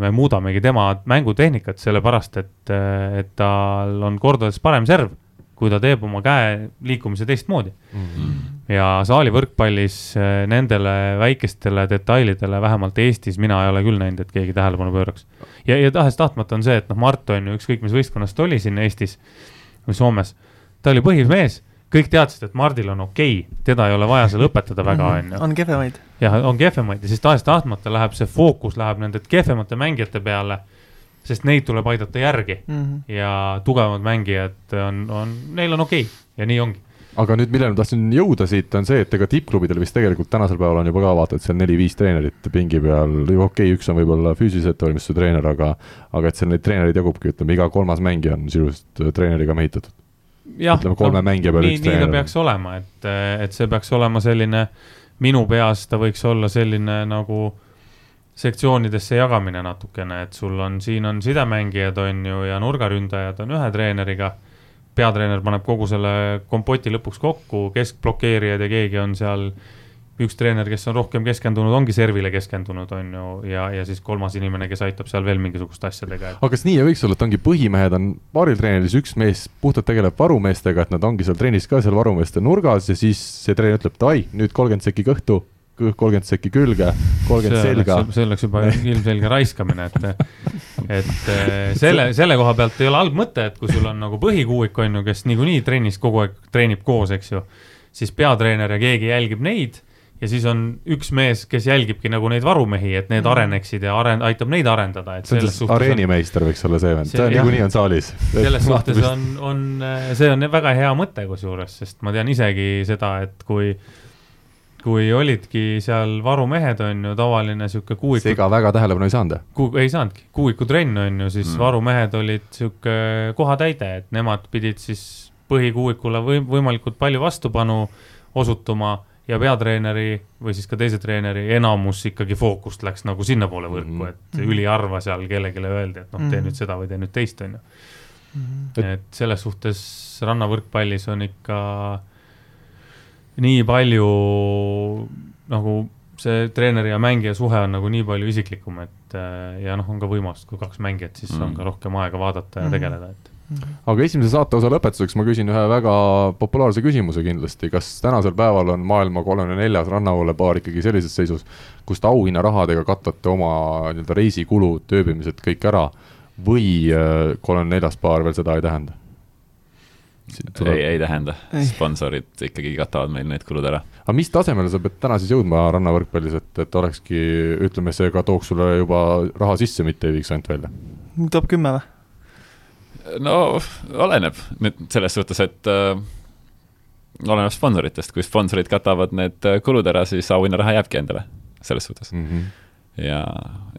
me muudamegi tema mängutehnikat, sellepärast et, et tal on kordades parem serv kui ta teeb oma käe liikumise teistmoodi mm. -hmm. Ja saali võrkpallis eh, nendele väikestele detailidele, vähemalt Eestis, mina ei ole küll näinud, et keegi tähelepanu pööraks. ja, ja tahes-tahtmata on see, et noh, Mart on ju ükskõik mis võistkonnast oli siin Eestis või Soomes, ta oli põhimees kõik teadsid, et Mardil on okei okay,, teda ei ole vaja seal õpetada väga, mhm. on ju. on kehvemaid. jah, on kehvemaid ja siis tahes-tahtmata läheb see fookus läheb nende kehvemate mängijate peale sest neid tuleb aidata järgi mm -hmm. ja tugevamad mängijad on, on, neil on okei okay. ja nii ongi. Aga nüüd, millele ma tahtsin jõuda siit, on see, et ega tippklubidel vist tegelikult tänasel päeval on juba ka vaata, et seal neli-viis treenerit pingi peal, okei okay,, üks on võib-olla füüsilise ettevalmistuse treener, aga aga et seal neid treenereid jagubki, ütleme iga kolmas mängija on sisuliselt äh, treeneriga mehitatud. ütleme kolme no, mängija peale üks treener. nii ta peaks olema, et, et see peaks olema selline, minu peas ta võiks olla selline nagu sektsioonidesse jagamine natukene, et sul on, siin on sidemängijad, on ju, ja nurgaründajad on ühe treeneriga peatreener paneb kogu selle kompoti lõpuks kokku, keskblokeerijad ja keegi on seal üks treener, kes on rohkem keskendunud, ongi servile keskendunud, on ju, ja, ja siis kolmas inimene, kes aitab seal veel mingisuguste asjadega et.... aga kas nii ei võiks olla, et ongi põhimehed on paaril treeneril, üks mees puhtalt tegeleb varumeestega, et nad ongi seal trennis ka seal varumeeste nurgas ja siis see treener ütleb, davai, nüüd kolmkümmend sekki kõhtu kolmkümmend sekki külge, kolmkümmend selga. see oleks juba ilmselge raiskamine, et, et eh, selle, selle koha pealt ei ole halb mõte, et kui sul on nagu põhikuuik, on ju, kes niikuinii trennis kogu aeg treenib koos, eks ju, siis peatreener ja keegi jälgib neid ja siis on üks mees, kes jälgibki nagu neid varumehi, et need mm. areneksid ja aren-, aitab neid arendada, et on siis areenimeister võiks olla see vend, see niikuinii on saalis. selles suhtes on, on, see on väga hea mõte kusjuures, sest ma tean isegi seda, et kui kui olidki seal varumehed, on ju, tavaline sihuke kuuiku. sega väga tähelepanu ei saanud Ku,? ei saanudki, kuuikutrenn on ju, siis mm. varumehed olid sihuke kohatäide, et nemad pidid siis põhikuuikule või võimalikult palju vastupanu osutuma ja peatreeneri või siis ka teise treeneri enamus ikkagi fookust läks nagu sinnapoole võrku -hmm. et mm üliharva seal kellelegi öeldi, et noh, tee -hmm. nüüd seda või tee nüüd teist, on ju. Mhm. et selles suhtes rannavõrkpallis on ikka nii palju nagu see treeneri ja mängija suhe on nagu nii palju isiklikum, et äh, ja noh, on ka võimalus, kui kaks mängijat, siis mm. on ka rohkem aega vaadata ja mm. tegeleda, et mm. aga esimese saate osa lõpetuseks ma küsin ühe väga populaarse küsimuse kindlasti, kas tänasel päeval on maailma kolmekümne neljas rannavoolepaar ikkagi sellises seisus, kus te auhinnarahadega katate oma nii-öelda reisikulud, ööbimised kõik ära või äh, kolmekümne neljas paar veel seda ei tähenda? Tuleb... ei, ei tähenda, sponsorid ikkagi katavad meil need kulud ära. aga mis tasemele sa pead täna siis jõudma rannavõrkpallis, et, et olekski, ütleme, see ka tooks sulle juba raha sisse, mitte ei viiks ainult välja? top kümme või? no oleneb nüüd selles suhtes, et äh, oleneb sponsoritest, kui sponsorid katavad need äh, kulud ära, siis auhinnaraha jääbki endale, selles suhtes mm. -hmm ja,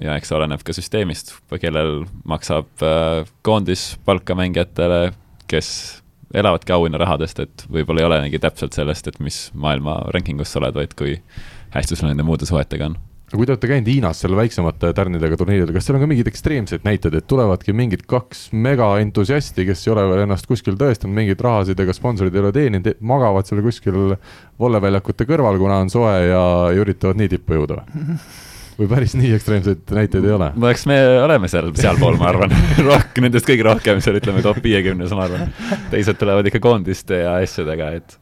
ja eks oleneb ka süsteemist, kellel maksab äh, koondis palka mängijatele, kes elavadki auhinnarahadest, et võib-olla ei olenegi täpselt sellest, et mis maailma rankingus sa oled, vaid kui hästi sul nende muude suhetega on aga kui te olete käinud Hiinas seal väiksemate tärnidega turniiridel, kas seal on ka mingeid ekstreemseid näiteid, et tulevadki mingid kaks megaentusiasti, kes ei ole veel ennast kuskil tõestanud, mingeid rahasid ega sponsorid ei ole teeninud, magavad seal kuskil volleväljakute kõrval, kuna on soe ja, ja üritavad nii tippu jõuda või? või päris nii ekstreemseid näiteid ei ole? no eks me oleme seal, sealpool, ma arvan rohkem, nendest kõige rohkem seal ütleme top viiekümnes, ma arvan. teised tulevad ikka koondiste ja asjadega, et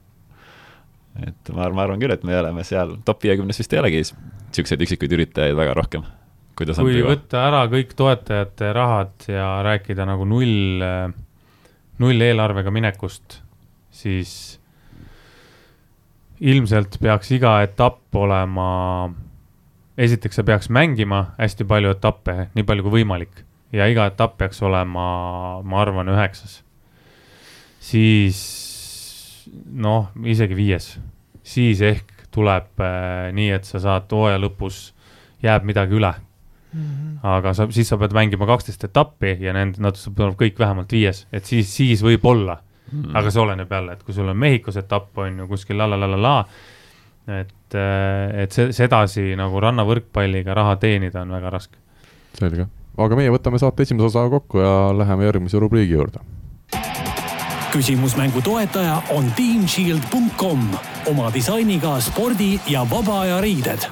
et ma, ma arvan küll, et me oleme seal, top viiekümnes vist ei olegi niisuguseid üksikuid üritajaid väga rohkem. kui võtta ära kõik toetajate rahad ja rääkida nagu null, null eelarvega minekust, siis ilmselt peaks iga etapp olema esiteks sa peaks mängima hästi palju etappe, nii palju kui võimalik ja iga etapp peaks olema, ma arvan, üheksas. siis noh, isegi viies, siis ehk tuleb äh, nii, et sa saad hooaja lõpus, jääb midagi üle mm. -hmm. aga sa, siis sa pead mängima kaksteist etappi ja nende, nad tuleb kõik vähemalt viies, et siis, siis võib-olla mm. -hmm. aga see oleneb jälle, et kui sul on Mehhikos etapp on ju kuskil la la la la la et, äh, et see, sedasi nagu rannavõrkpalliga raha teenida on väga raske. selge, aga meie võtame saate esimese osa kokku ja läheme järgmise rubriigi juurde. küsimusmängu toetaja on teamshield.com oma disainiga spordi ja vaba aja riided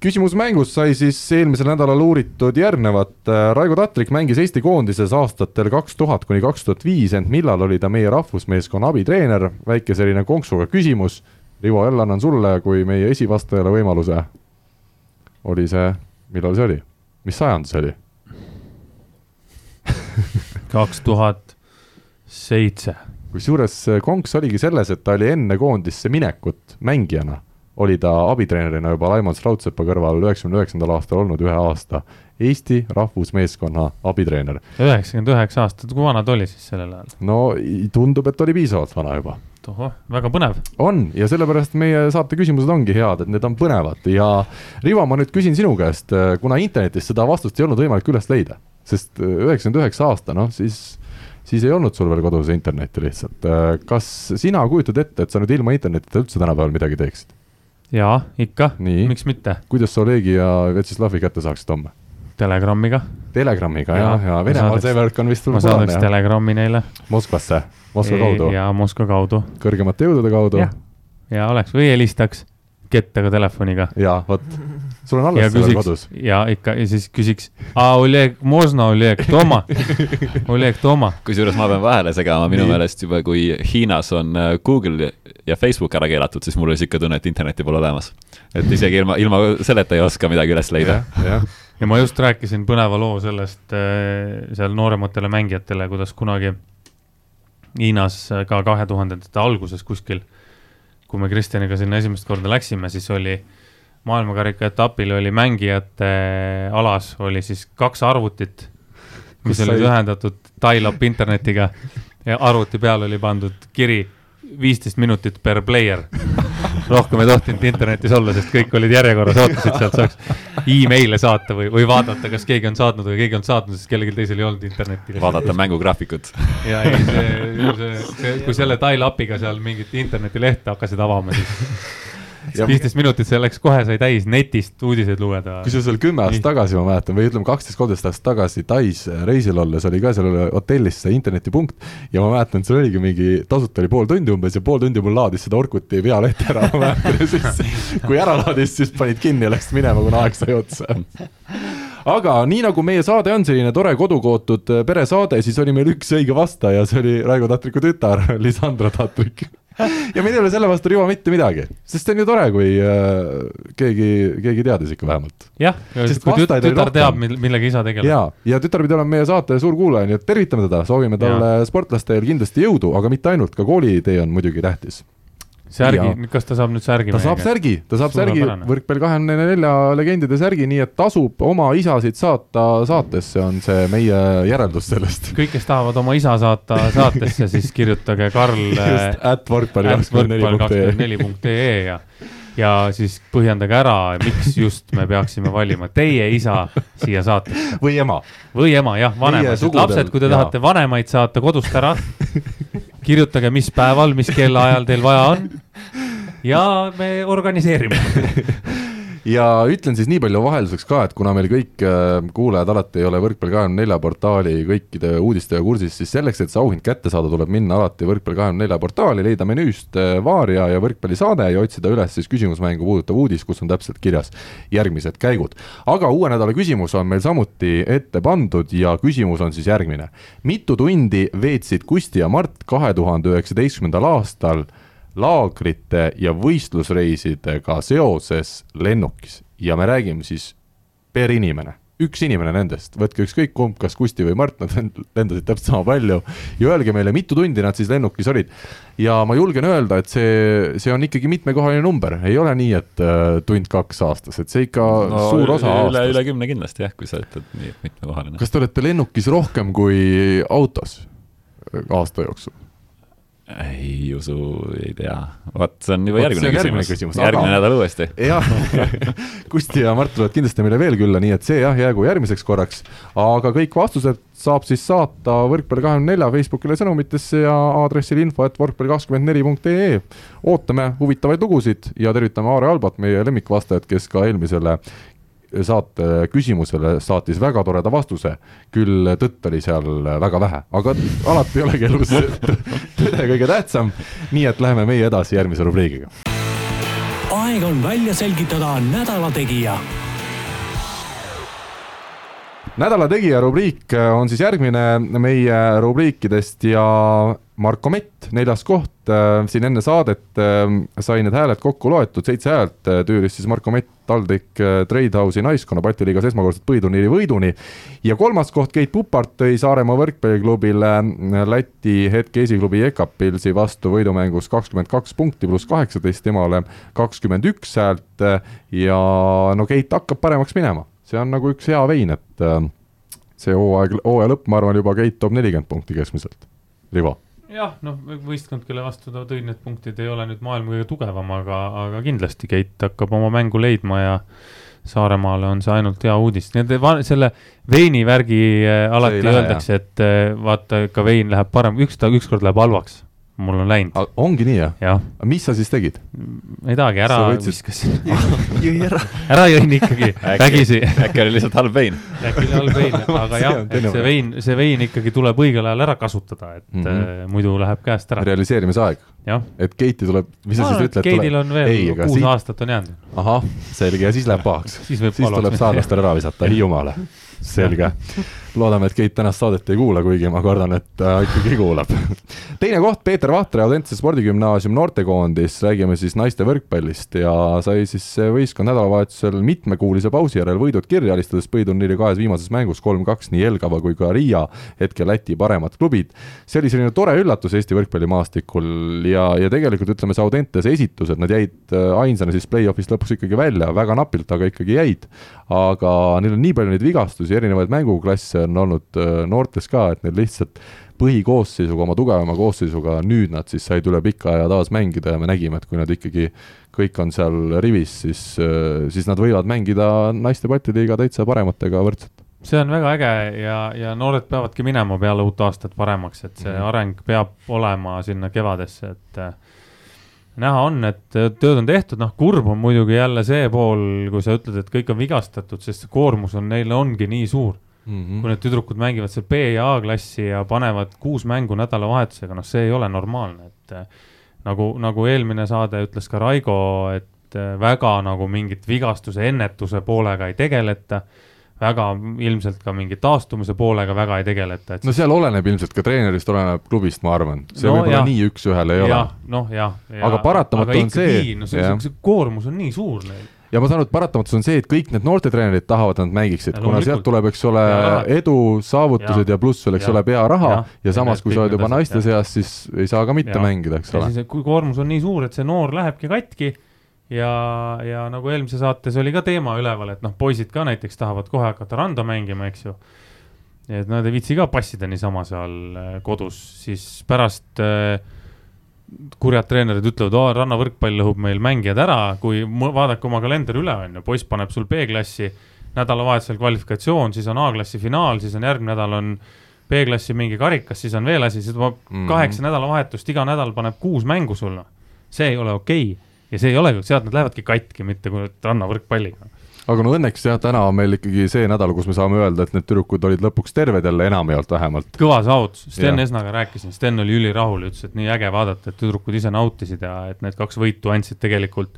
küsimus mängus sai siis eelmisel nädalal uuritud järgnevat. Raigo Tatrik mängis Eesti koondises aastatel kaks tuhat kuni kaks tuhat viis, ent millal oli ta meie rahvusmeeskonna abitreener? väike selline konksuga küsimus. Rivo, jälle annan sulle kui meie esivastajale võimaluse. oli see, millal see oli? mis sajand see oli? kaks tuhat seitse. kusjuures konks oligi selles, et ta oli enne koondisse minekut mängijana oli ta abitreenerina juba Raimond Strautsepa kõrval üheksakümne üheksandal aastal olnud ühe aasta Eesti rahvusmeeskonna abitreener. üheksakümmend üheksa aastat, kui vana ta oli siis sellel ajal? no tundub, et oli piisavalt vana juba tohoh, väga põnev. on ja sellepärast meie saate küsimused ongi head, et need on põnevad ja Rivo, ma nüüd küsin sinu käest, kuna internetis seda vastust ei olnud võimalik üles leida, sest üheksakümmend üheksa aasta, noh siis, siis ei olnud sul veel kodus internetti lihtsalt. kas sina kujutad ette, et sa nüüd ilma internetita üldse tänapäeval midagi teeksid? Jaa, ikka, miks mitte. kuidas sa Olegi ja Vjatšeslavi kätte saaksid homme? Telegrammiga. Telegrammiga ja, ja, ja Venemaal see värk on vist ma saadaks telegrammi neile. Moskvasse, Moskva kaudu? jaa, Moskva kaudu. kõrgemate jõudude kaudu? ja oleks või helistaks kettaga telefoniga. jaa, vot, sul on alles see veel kodus. ja ikka, ja siis küsiks, Oleg, можно Oleg, Toma Oleg, Toma. kusjuures ma pean vahele segama, minu meelest juba, kui Hiinas on äh, Google ja Facebook ära keelatud, siis mul oli sihuke tunne, et internetti pole olemas. et isegi ilma, ilma selleta ei oska midagi üles leida ja ma just rääkisin põneva loo sellest äh, seal noorematele mängijatele, kuidas kunagi Hiinas ka kahe tuhandendate alguses kuskil, kui me Kristjaniga sinna esimest korda läksime, siis oli maailmakarika etapil oli mängijate alas oli siis kaks arvutit, mis olid ühendatud dial-up internetiga ja arvuti peal oli pandud kiri viisteist minutit per player. rohkem ei tohtinud internetis olla, sest kõik olid järjekorras, ootasid sealt saaks email'e saata või, või vaadata, kas keegi on saatnud või keegi on saatnud, sest kellelgi teisel ei olnud internetti. vaadata mängugraafikut. ja ei, see, see, see, kui selle dial-up'iga seal mingit internetilehte hakkasid avama, siis viisteist minutit selleks kohe sai täis netist uudiseid lugeda. kusjuures veel kümme aastat tagasi ma mäletan või ütleme, kaksteist, kolmteist aastat tagasi Tais reisil olles oli ka seal hotellis see internetipunkt ja ma mäletan, et seal oligi mingi, tasuta oli pool tundi umbes ja pool tundi mul laadis seda Orkuti vealehte ära, ma mäletan ja siis kui ära laadis, siis panid kinni ja läksid minema, kuna aeg sai otsa. Aga nii nagu meie saade on selline tore kodukootud peresaade, siis oli meil üks õige vastaja, see oli Raigo Tatriku tütar, Lisandra Tatrik ja meil ei ole selle vastu Rivo mitte midagi, sest see on ju tore, kui äh, keegi, keegi teadis ikka vähemalt. jah, kui tütar, tütar teab, millega isa tegeleb. ja, ja tütar pidi olema meie saate suur kuulaja, nii et tervitame teda, soovime talle sportlasteel kindlasti jõudu, aga mitte ainult, ka koolitee on muidugi tähtis särgi, kas ta saab nüüd särgi? ta saab särgi, ta saab särgi, võrkpalli kahekümne nelja legendide särgi, nii et tasub oma isasid saata saatesse, on see meie järeldus sellest. kõik, kes tahavad oma isa saata saatesse, siis kirjutage Karl. just, at võrkpalli kakskümmend neli punkt ee ja ja siis põhjendage ära, miks just me peaksime valima teie isa siia saatesse. või ema. või ema, jah, vanemad, lapsed, kui te tahate vanemaid saata kodust ära kirjutage, mis päeval, mis kellaajal teil vaja on. ja me organiseerime ja ütlen siis nii palju vahelduseks ka, et kuna meil kõik äh, kuulajad alati ei ole Võrkpalli kahekümne nelja portaali kõikide uudistega kursis, siis selleks, et see auhind kätte saada, tuleb minna alati Võrkpalli kahekümne nelja portaali, leida menüüst äh, Vaaria ja võrkpallisaade ja otsida üles siis küsimusmängu puudutav uudis, kus on täpselt kirjas järgmised käigud. aga uue nädala küsimus on meil samuti ette pandud ja küsimus on siis järgmine. mitu tundi veetsid Kusti ja Mart kahe tuhande üheksateistkümnendal aastal laagrite ja võistlusreisidega seoses lennukis ja me räägime siis per inimene, üks inimene nendest, võtke ükskõik kumb, kas Kusti või Mart, nad lendasid täpselt sama palju ja öelge meile, mitu tundi nad siis lennukis olid. ja ma julgen öelda, et see, see on ikkagi mitmekohaline number, ei ole nii, et äh, tund-kaks aastas, et see ikka no, suur osa üle, aastast. üle kümne kindlasti jah, kui sa ütled nii, et mitmekohaline. kas te olete lennukis rohkem kui autos aasta jooksul? Ei usu, ei tea, vot see on juba järgmine, järgmine küsimus, küsimus., järgmine nädal uuesti. jah Kusti ja Mart tulevad kindlasti meile veel külla, nii et see jah, jäägu järgmiseks korraks. aga kõik vastused saab siis saata Võrkpalli kahekümne nelja Facebookile sõnumitesse ja aadressil info, et võrkpalli kakskümmend neli punkt ee. ootame huvitavaid lugusid ja tervitame Aare Albat, meie lemmikvastajat, kes ka eelmisele saate küsimusele saatis väga toreda vastuse, küll tõtt oli seal väga vähe, aga alati ei olegi elus tõde kõige tähtsam, nii et läheme meie edasi järgmise rubriigiga. aeg on välja selgitada nädala tegija. Nädala tegija rubriik on siis järgmine meie rubriikidest ja Marko Mett, neljas koht, siin enne saadet sai need hääled kokku loetud, seitse häält tüüris siis Marko Mett TalTech Tradehouse'i naiskonna Balti liigas esmakordselt põhiturniiri võiduni. ja kolmas koht, Keit Pupart tõi Saaremaa võrkpalliklubile Läti hetke esiklubi Ekapilsi vastu võidumängus kakskümmend kaks punkti pluss kaheksateist, temale kakskümmend üks häält ja no Keit hakkab paremaks minema see on nagu üks hea vein, et äh, see hooaeg, hooaja lõpp, ma arvan, juba Keit toob nelikümmend punkti keskmiselt. Rivo jah, noh, võistkond, kelle vastu ta tõi need punktid, ei ole nüüd maailma kõige tugevam, aga, aga kindlasti Keit hakkab oma mängu leidma ja Saaremaale on see ainult hea uudis, et selle veinivärgi äh, alati öeldakse, et äh, vaata, ka vein läheb parem, üks ta ükskord läheb halvaks mul on läinud. ongi nii jah ja.? mis sa siis tegid? ei tahagi, ära viskasin jõi ära. ära jõin ikkagi, vägisi. äkki oli lihtsalt halb vein? äkki oli halb vein, aga jah, et see vein, see vein ikkagi tuleb õigel ajal ära kasutada, et mm -hmm. muidu läheb käest ära. realiseerimise aeg. et Keiti tuleb, mis sa siis ütled? Keitil on veel ei, kuus siit... aastat on jäänud. ahah, selge, ja siis läheb pahaks siis, siis tuleb saarlastel ära visata Hiiumaale selge. Loodame, et Keit tänast saadet ei kuula, kuigi ma kardan, et ta ikkagi kuulab. teine koht, Peeter Vahtre, Audentse spordigümnaasium noortekoondis, räägime siis naiste võrkpallist ja sai siis see võistkond nädalavahetusel mitmekuulise pausi järel võidud kirja, alistades põhiturniiri kahes viimases mängus kolm-kaks nii Jelgava kui ka Riia, hetkel Läti paremad klubid. see oli selline tore üllatus Eesti võrkpallimaastikul ja, ja tegelikult ütleme, see Audentes esitus, et nad jäid äh, ainsana siis play-off'ist lõpuks ikkagi välja, väga napilt, aga ikkagi jäid. aga neil on nii palju neid vigastusi, erinevaid mänguklasse on olnud äh, noortes ka, et neil lihtsalt põhikoosseisuga, oma tugevama koosseisuga, nüüd nad siis said üle pika aja taas mängida ja me nägime, et kui nad ikkagi kõik on seal rivis, siis, äh, siis nad võivad mängida naiste patiliiga täitsa parematega võrdselt. See on väga äge ja, ja noored peavadki minema peale uut aastat paremaks, et see -hmm. areng peab olema sinna kevadesse, et äh, näha on, et tööd on tehtud, noh, kurb on muidugi jälle see pool, kui sa ütled, et kõik on vigastatud, sest see koormus on neil ongi nii suur mm. -hmm. kui need tüdrukud mängivad seal B ja A klassi ja panevad kuus mängu nädalavahetusega, noh, see ei ole normaalne, et äh, nagu, nagu eelmine saade ütles ka Raigo, et äh, väga nagu mingit vigastuse ennetuse poolega ei tegeleta väga ilmselt ka mingi taastumise poolega väga ei tegeleta. no seal oleneb ilmselt ka treenerist, oleneb klubist, ma arvan, see no, võib-olla nii üks-ühele ei ja, ole. noh, jah ja,. aga paratamatu aga on see. no see, see, see koormus on nii suur neil ja ma saan aru, et paratamatus on see, et kõik need noortetreenerid tahavad, et nad mängiksid, kuna sealt tuleb, eks ole, edu, saavutused ja, ja pluss veel, eks ole, pearaha ja, ja samas, kui sa oled juba naiste seas, siis ei saa ka mitte ja. mängida, eks ole. kui koormus on nii suur, et see noor lähebki katki ja, ja nagu eelmises saates oli ka teema üleval, et noh, poisid ka näiteks tahavad kohe hakata randa mängima, eks ju. et nad ei viitsi ka passida niisama seal äh, kodus, siis pärast äh, kurjad treenerid ütlevad, oo, rannavõrkpall lõhub meil mängijad ära, kui vaadake oma kalender üle, on ju, poiss paneb sul B-klassi, nädalavahetusel kvalifikatsioon, siis on A-klassi finaal, siis on järgmine nädal on B-klassi mingi karikas, siis on veel asi, siis tuleb mm -hmm. kaheksa nädalavahetust, iga nädal paneb kuus mängu sulle. see ei ole okei okay ja see ei ole, sealt nad lähevadki katki, mitte kui rannavõrkpalliga aga no õnneks jah, täna on meil ikkagi see nädal, kus me saame öelda, et need tüdrukud olid lõpuks terved jälle enamjaolt vähemalt. kõva saavutus, Sten ja. Esnaga rääkisin, Sten oli ülirahul, ütles, et nii äge vaadata, et tüdrukud ise nautisid ja et need kaks võitu andsid tegelikult,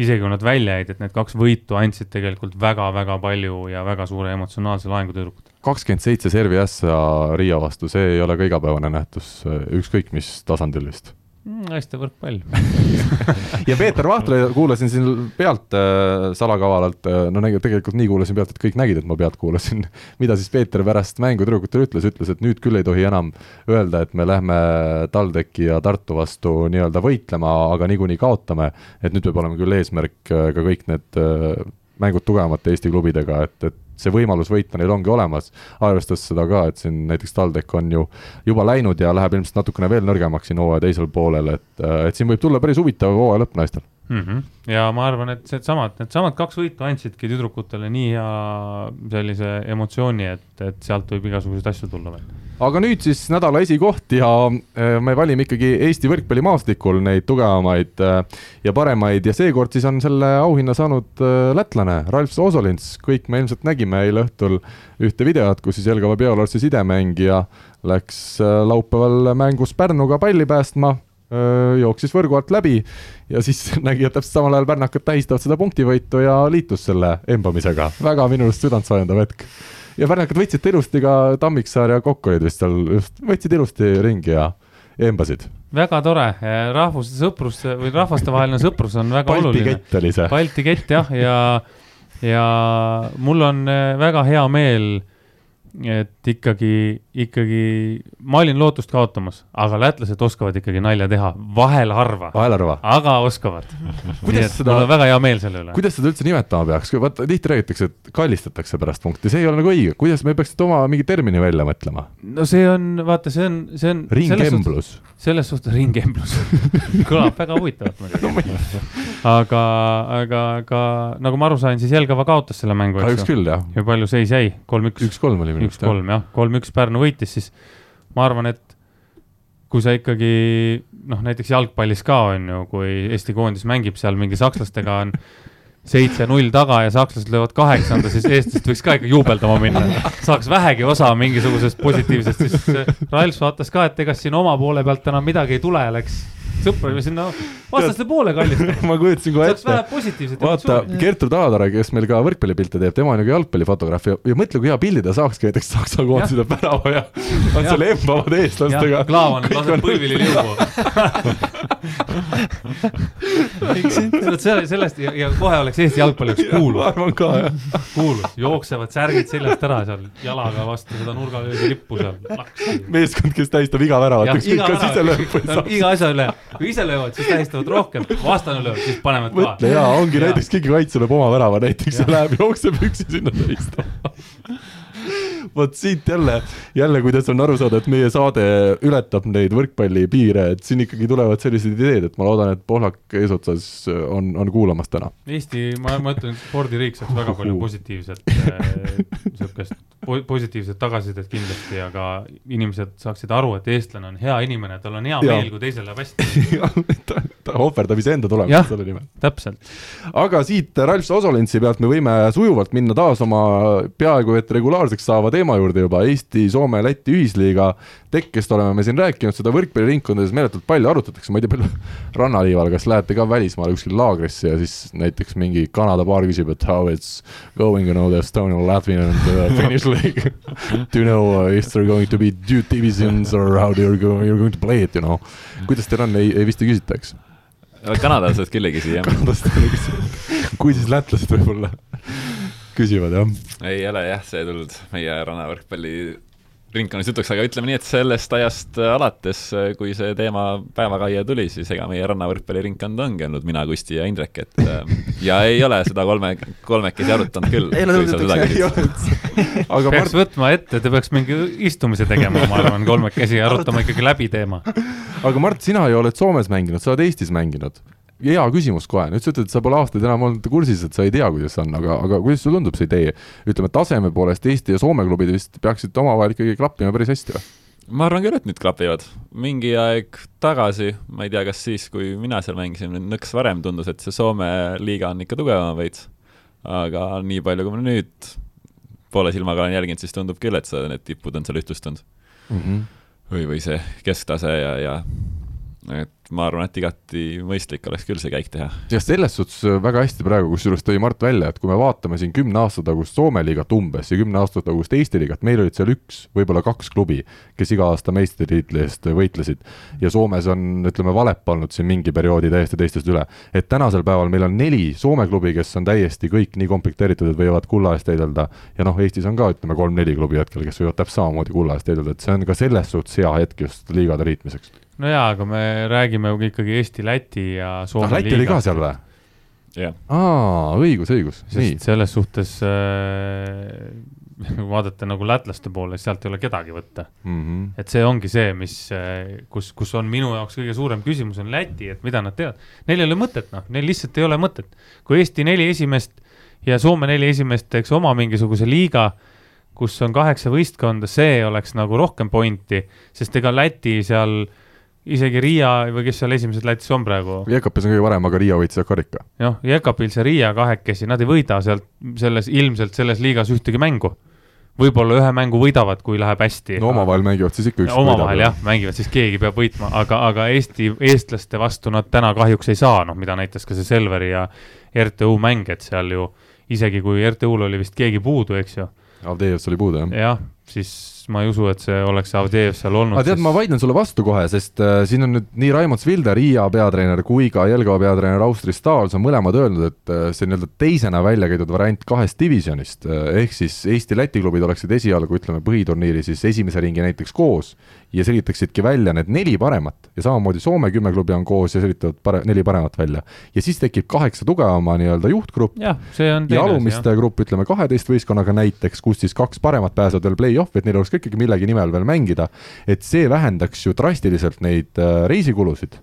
isegi kui nad välja jäid, et need kaks võitu andsid tegelikult väga-väga palju ja väga suure emotsionaalse laengu tüdrukutele. kakskümmend seitse servi ässa Riia vastu, see ei ole ka igapäevane nähtus, ükskõik mis tasandil vist naiste mm, võrkpall. Ja Peeter Vahtre kuulasin siin pealt äh, salakavalalt äh,, no nägi, tegelikult nii kuulasin pealt, et kõik nägid, et ma pealt kuulasin, mida siis Peeter pärast mängu tüdrukutele ütles, ütles, et nüüd küll ei tohi enam öelda, et me lähme TalTechi ja Tartu vastu nii-öelda võitlema, aga niikuinii kaotame, et nüüd peab olema küll eesmärk äh, ka kõik need äh, mängud tugevamate Eesti klubidega, et, et see võimalus võita neil ongi olemas, arvestades seda ka, et siin näiteks TalTech on ju juba läinud ja läheb ilmselt natukene veel nõrgemaks siin hooaja teisel poolel, et, et siin võib tulla päris huvitav hooaja lõpp naistel mm. -hmm. ja ma arvan, et needsamad, needsamad kaks võitu andsidki tüdrukutele nii hea sellise emotsiooni, et, et sealt võib igasuguseid asju tulla veel. aga nüüd siis nädala esikoht ja äh, me valime ikkagi Eesti võrkpallimaastikul neid tugevamaid äh, ja paremaid ja seekord siis on selle auhinna saanud äh, lätlane Ralf Soosolins, kõik me ilmselt nägime eile õhtul ühte videot, kus siis Jelgava Biolarsi sidemängija läks laupäeval mängus Pärnuga palli päästma jooksis võrgu alt läbi ja siis nägi, et täpselt samal ajal pärnakad tähistavad seda punktivõitu ja liitus selle embamisega. väga minu arust südantsoojendav hetk. ja pärnakad võtsid ta ilusti ka Tammiksaar ja Kokk olid vist seal just, võtsid ilusti ringi ja embasid. väga tore, rahvuste sõprus või rahvastevaheline sõprus on väga Balti oluline. Balti kett oli see. Balti kett jah, ja, ja mul on väga hea meel, et ikkagi ikkagi, ma olin lootust kaotamas, aga lätlased oskavad ikkagi nalja teha, vahel harva, vahel arva. aga oskavad. Kuidas seda- mul on väga hea meel selle üle. kuidas seda üldse nimetama peaks, vaata tihti räägitakse, et kallistatakse pärast punkti, see ei ole nagu õige, kuidas me peaks oma mingi termini välja mõtlema? no see on, vaata, see on, see on. ringgemblus. selles suhtes ringgemblus kõlab väga huvitavalt muidugi. aga, aga, aga nagu ma aru sain, siis Jelgava kaotas selle mängu, kahjuks eks ju. küll jah, ja palju seis jäi, kolm-üks, üks-kolm oli minu arust. üks-kolm jah, kolm-üks Pärnu võitis, siis ma arvan, et kui sa ikkagi noh, näiteks jalgpallis ka on ju, kui Eesti koondis mängib seal mingi sakslastega on seitse-null taga ja sakslased löövad kaheksanda, siis eestlased võiks ka ikka juubeldama minna. saaks vähegi osa mingisugusest positiivsest, siis Ralf vaatas ka, et ega siin oma poole pealt enam midagi ei tule, läks sõprade sinna vastaste poole kallistama. ma kujutasin kohe ette. vähe positiivset vaata, Gertrud Alatare, kes meil ka võrkpallipilte teeb, tema on ju ka jalgpallifotograaf ja, ja mõtle, kui hea pildi ta saakski näiteks Saksa koondise värava ja on seal embavad eestlastega Klaavan laseb põlvili liugu. selle, sellest ja, ja kohe oleks Eesti jalgpalli jaoks ma kuulus, arvan ka jah. kuulus, jooksevad särgid seljast ära seal jalaga vastu seda nurgalöögi lippu seal. meeskond, kes tähistab iga väravat, ükskõik kas ise lööb või saab. iga asja üle, kui ise löövad, siis tähistavad rohkem, vastane lööb, siis panevad mõtle ka. jaa, ongi Jaa. näiteks keegi kaitse lööb oma värava näiteks ja Jah. läheb, jookseb üksi sinna tähistama. vot siit jälle, jälle, kuidas on aru saada, et meie saade ületab neid võrkpallipiire, et siin ikkagi tulevad sellised ideed, et ma loodan, et Pohlak eesotsas on, on kuulamas täna. Eesti, ma, ma ütlen, spordiriik saaks väga palju positiivset, niisugust po- positiivset tagasisidet kindlasti, aga inimesed saaksid aru, et eestlane on hea inimene, tal on hea Jaa. meel, kui teisel läheb hästi, ta, ta ohverdab iseenda tulemust selle nimel. täpselt. aga siit Ralf Osolentsi pealt me võime sujuvalt minna taas oma peaaegu et regulaarseks saava teema juurde juba, Eesti-Soome-Läti ühisliiga tekkest oleme me siin rääkinud, seda võrkpalliringkondades meeletult palju arutatakse, ma ei tea, palju rannaliival, kas lähete ka välismaale kuskile laagrisse ja siis näiteks mingi Kanada paar küsib, et how it's going you know the Estonian, Latvian and uh, Finnish league do you know uh, if there are going to be two divisions or how they are going, you are going to play it, you know. kuidas teil on, ei, ei vist ei küsita, eks? kanadalased küll ei küsi jah. kanadast ei küsinud. kui siis lätlased võib-olla küsivad jah. ei ole jah, see tulnud meie rannavõrkpalli ringkonnas jutuks, aga ütleme nii, et sellest ajast alates, kui see teema päevakaia tuli, siis ega meie rannavõrkpalliringkond ongi olnud mina, Kusti ja Indrek, et äh, ja ei ole seda kolme, kolmekesi arutanud küll. Ei ole jutuks, ei ole peaks Mart, võtma ette, te peaks mingi istumise tegema, ma arvan, kolmekesi ja arutama ikkagi läbi teema. aga Mart, sina ju oled Soomes mänginud, sa oled Eestis mänginud. Hea küsimus kohe, nüüd sa ütled, et sa pole aastaid enam olnud kursis, et sa ei tea, kuidas on, aga, aga kuidas sulle tundub see idee? ütleme taseme poolest Eesti ja Soome klubid vist peaksid omavahel ikkagi klappima päris hästi või? ma arvan küll, et nüüd klapivad. mingi aeg tagasi, ma ei tea, kas siis, kui mina seal mängisin, nõks varem tundus, et see Soome liiga on ikka tugevam veits. aga nii palju, kui ma nüüd poole silmaga olen jälginud, siis tundub küll, et see, need tipud on seal ühtlustunud. mm. -hmm. või, või see kesktase ja, ja et ma arvan, et igati mõistlik oleks küll see käik teha. ja selles suhtes äh, väga hästi praegu, kusjuures tõi Mart välja, et kui me vaatame siin kümne aasta tagust Soome liigat umbes ja kümne aasta tagust Eesti liigat, meil olid seal üks, võib-olla kaks klubi, kes iga aasta meistritiitli eest võitlesid. ja Soomes on, ütleme, Valep olnud siin mingi perioodi täiesti teistest üle. et tänasel päeval meil on neli Soome klubi, kes on täiesti kõik nii komplekteeritud, et võivad kulla eest heidelda. ja noh, Eestis on ka, ütleme, kolm-neli klubi hetkel, kes võivad täpselt samamoodi kulla eest heidelda, et see on ka selles suhtes hea hetk just liigade liitmiseks. No jaa, aga me räägime ju ikkagi Eesti, Läti ja Soome ah, Läti oli ka seal või? jah, aa, õigus, õigus, sest. selles suhtes äh, vaadata nagu lätlaste poole, sealt ei ole kedagi võtta. Mm -hmm. et see ongi see, mis, kus, kus on minu jaoks kõige suurem küsimus on Läti, et mida nad teevad. Neil ei ole mõtet, noh, neil lihtsalt ei ole mõtet. kui Eesti neli esimest ja Soome neli esimest teeks oma mingisuguse liiga, kus on kaheksa võistkonda, see oleks nagu rohkem pointi, sest ega Läti seal isegi Riia või kes seal esimesed Lätis on praegu, Jekapis on kõige parem, aga Riia võitis karika. noh, Jekapils ja Riia kahekesi, nad ei võida sealt selles, ilmselt selles liigas ühtegi mängu. võib-olla ühe mängu võidavad, kui läheb hästi. no omavahel mängivad siis ikka üks. omavahel jah, mängivad, siis keegi peab võitma, aga, aga Eesti, eestlaste vastu nad täna kahjuks ei saa, noh, mida näitas ka see Selveri ja RTU mäng, et seal ju isegi kui RTU-l oli vist keegi puudu, eks ju, Avdejev oli puudu jah. jah, siis ma ei usu, et see oleks Avdejev seal olnud. aga tead, ma vaidlen sulle vastu kohe, sest äh, siin on nüüd nii Raimond Svilder, Riia peatreener kui ka Jelgava peatreener Austri Stahls on mõlemad öelnud, et äh, see nii-öelda teisena välja käidud variant kahest divisjonist äh, ehk siis Eesti-Läti klubid oleksid esialgu, ütleme põhiturniiri siis esimese ringi näiteks koos ja selgitaksidki välja need neli paremat ja samamoodi Soome kümme klubi on koos ja selgitavad pare-, neli paremat välja. ja siis tekib kaheksa tugevama nii-öelda juhtgrupp on ja alumiste grupp, ütleme kaheteist võistkonnaga näiteks, kus siis kaks paremat pääsevad veel play-off'i, et neil oleks ka ikkagi millegi nimel veel mängida. et see vähendaks ju drastiliselt neid äh, reisikulusid,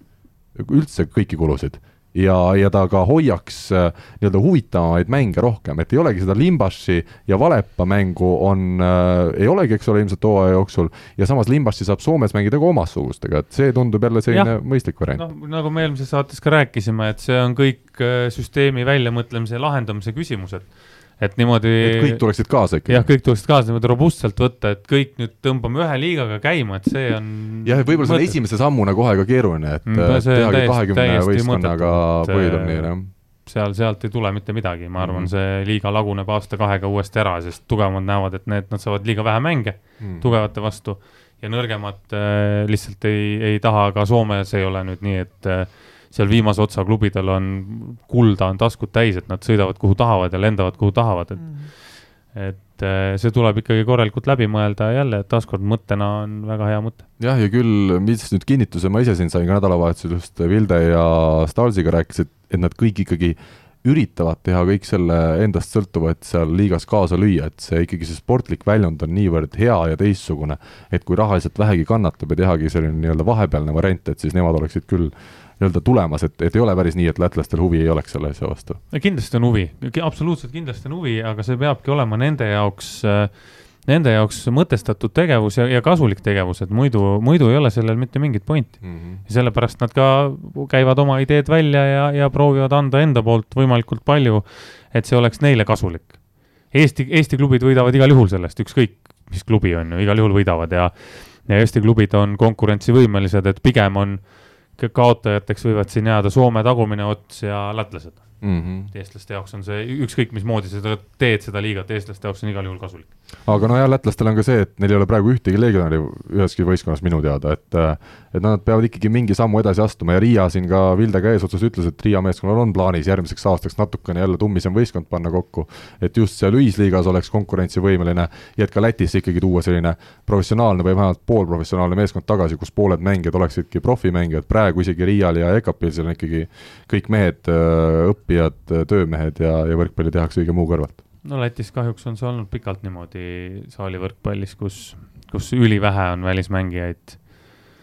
üldse kõiki kulusid ja, ja ta ka hoiaks äh, nii-öelda huvitavamaid mänge rohkem, et ei olegi seda Limbaši ja Valepa mängu on äh,, ei olegi, eks ole, ilmselt hooaja jooksul ja samas Limbaši saab Soomes mängida ka omasugustega, et see tundub jälle selline Jah. mõistlik variant noh, nagu me eelmises saates ka rääkisime, et see on kõik äh, süsteemi väljamõtlemise ja lahendamise küsimused. Et niimoodi et kõik tuleksid kaasa ikkagi jah, kõik tuleksid kaasa niimoodi robustselt võtta, et kõik nüüd tõmbame ühe liigaga käima, et see on jah, võib-olla see on esimese sammuna kohe ka keeruline, et Mm, on tehagi kahekümne võistkonnaga põhiturniir, jah. seal, sealt ei tule mitte midagi, ma arvan mm, -hmm. see liiga laguneb aasta-kahega uuesti ära, sest tugevamad näevad, et need, nad saavad liiga vähe mänge Mm. tugevate vastu ja nõrgemad äh, lihtsalt ei, ei taha, ka Soomes ei ole nüüd nii, et äh, seal viimase otsa klubidel on kulda on taskud täis, et nad sõidavad kuhu tahavad ja lendavad kuhu tahavad, et et äh, see tuleb ikkagi korralikult läbi mõelda ja jälle taaskord mõttena on väga hea mõte. jah, ja küll, mis nüüd kinnituse ma ise siin sain ka nädalavahetusel just Vilde ja Stalsiga rääkisid, et nad kõik ikkagi üritavad teha kõik selle endast sõltuva, et seal liigas kaasa lüüa, et see ikkagi see sportlik väljund on niivõrd hea ja teistsugune, et kui rahaliselt vähegi kannatab ja tehagi selline nii-öelda vahepealne variant, et siis nemad oleksid küll nii-öelda tulemas, et, et ei ole päris nii, et lätlastel huvi ei oleks selle asja vastu. kindlasti on huvi, absoluutselt kindlasti on huvi, aga see peabki olema nende jaoks, nende jaoks mõtestatud tegevus ja, ja kasulik tegevus, et muidu, muidu ei ole sellel mitte mingit pointi. ja sellepärast nad ka käivad oma ideed välja ja, ja proovivad anda enda poolt võimalikult palju, et see oleks neile kasulik. Eesti, Eesti klubid võidavad igal juhul sellest, ükskõik mis klubi on ju, igal juhul võidavad ja ja Eesti klubid on konkurentsivõimelised, et pigem on ka- kaotajateks võivad siin jääda Soome tagumine ots ja lätlased Mm -hmm. eestlaste jaoks on see ükskõik mismoodi seda teed, seda liigat, eestlaste jaoks on igal juhul kasulik. aga nojah, lätlastel on ka see, et neil ei ole praegu ühtegi legionäri üheski võistkonnas minu teada, et et nad peavad ikkagi mingi sammu edasi astuma ja Riia siin ka Vildega eesotsas ütles, et Riia meeskonnal on plaanis järgmiseks aastaks natukene jälle tummisem võistkond panna kokku, et just seal ühisliigas oleks konkurentsivõimeline ja et ka Lätisse ikkagi tuua selline professionaalne või vähemalt poolprofessionaalne meeskond tagasi, kus pooled mängijad oleksidki profimängijad, praegu isegi Riial ja EKP-l seal on ikkagi kõik mehed, õppijad, töömehed ja, ja võrkpalli tehakse kõige muu kõrvalt? No Lätis kahjuks on see olnud pikalt niimoodi saalivõrkpallis, kus, kus ülivähe on välismängijaid.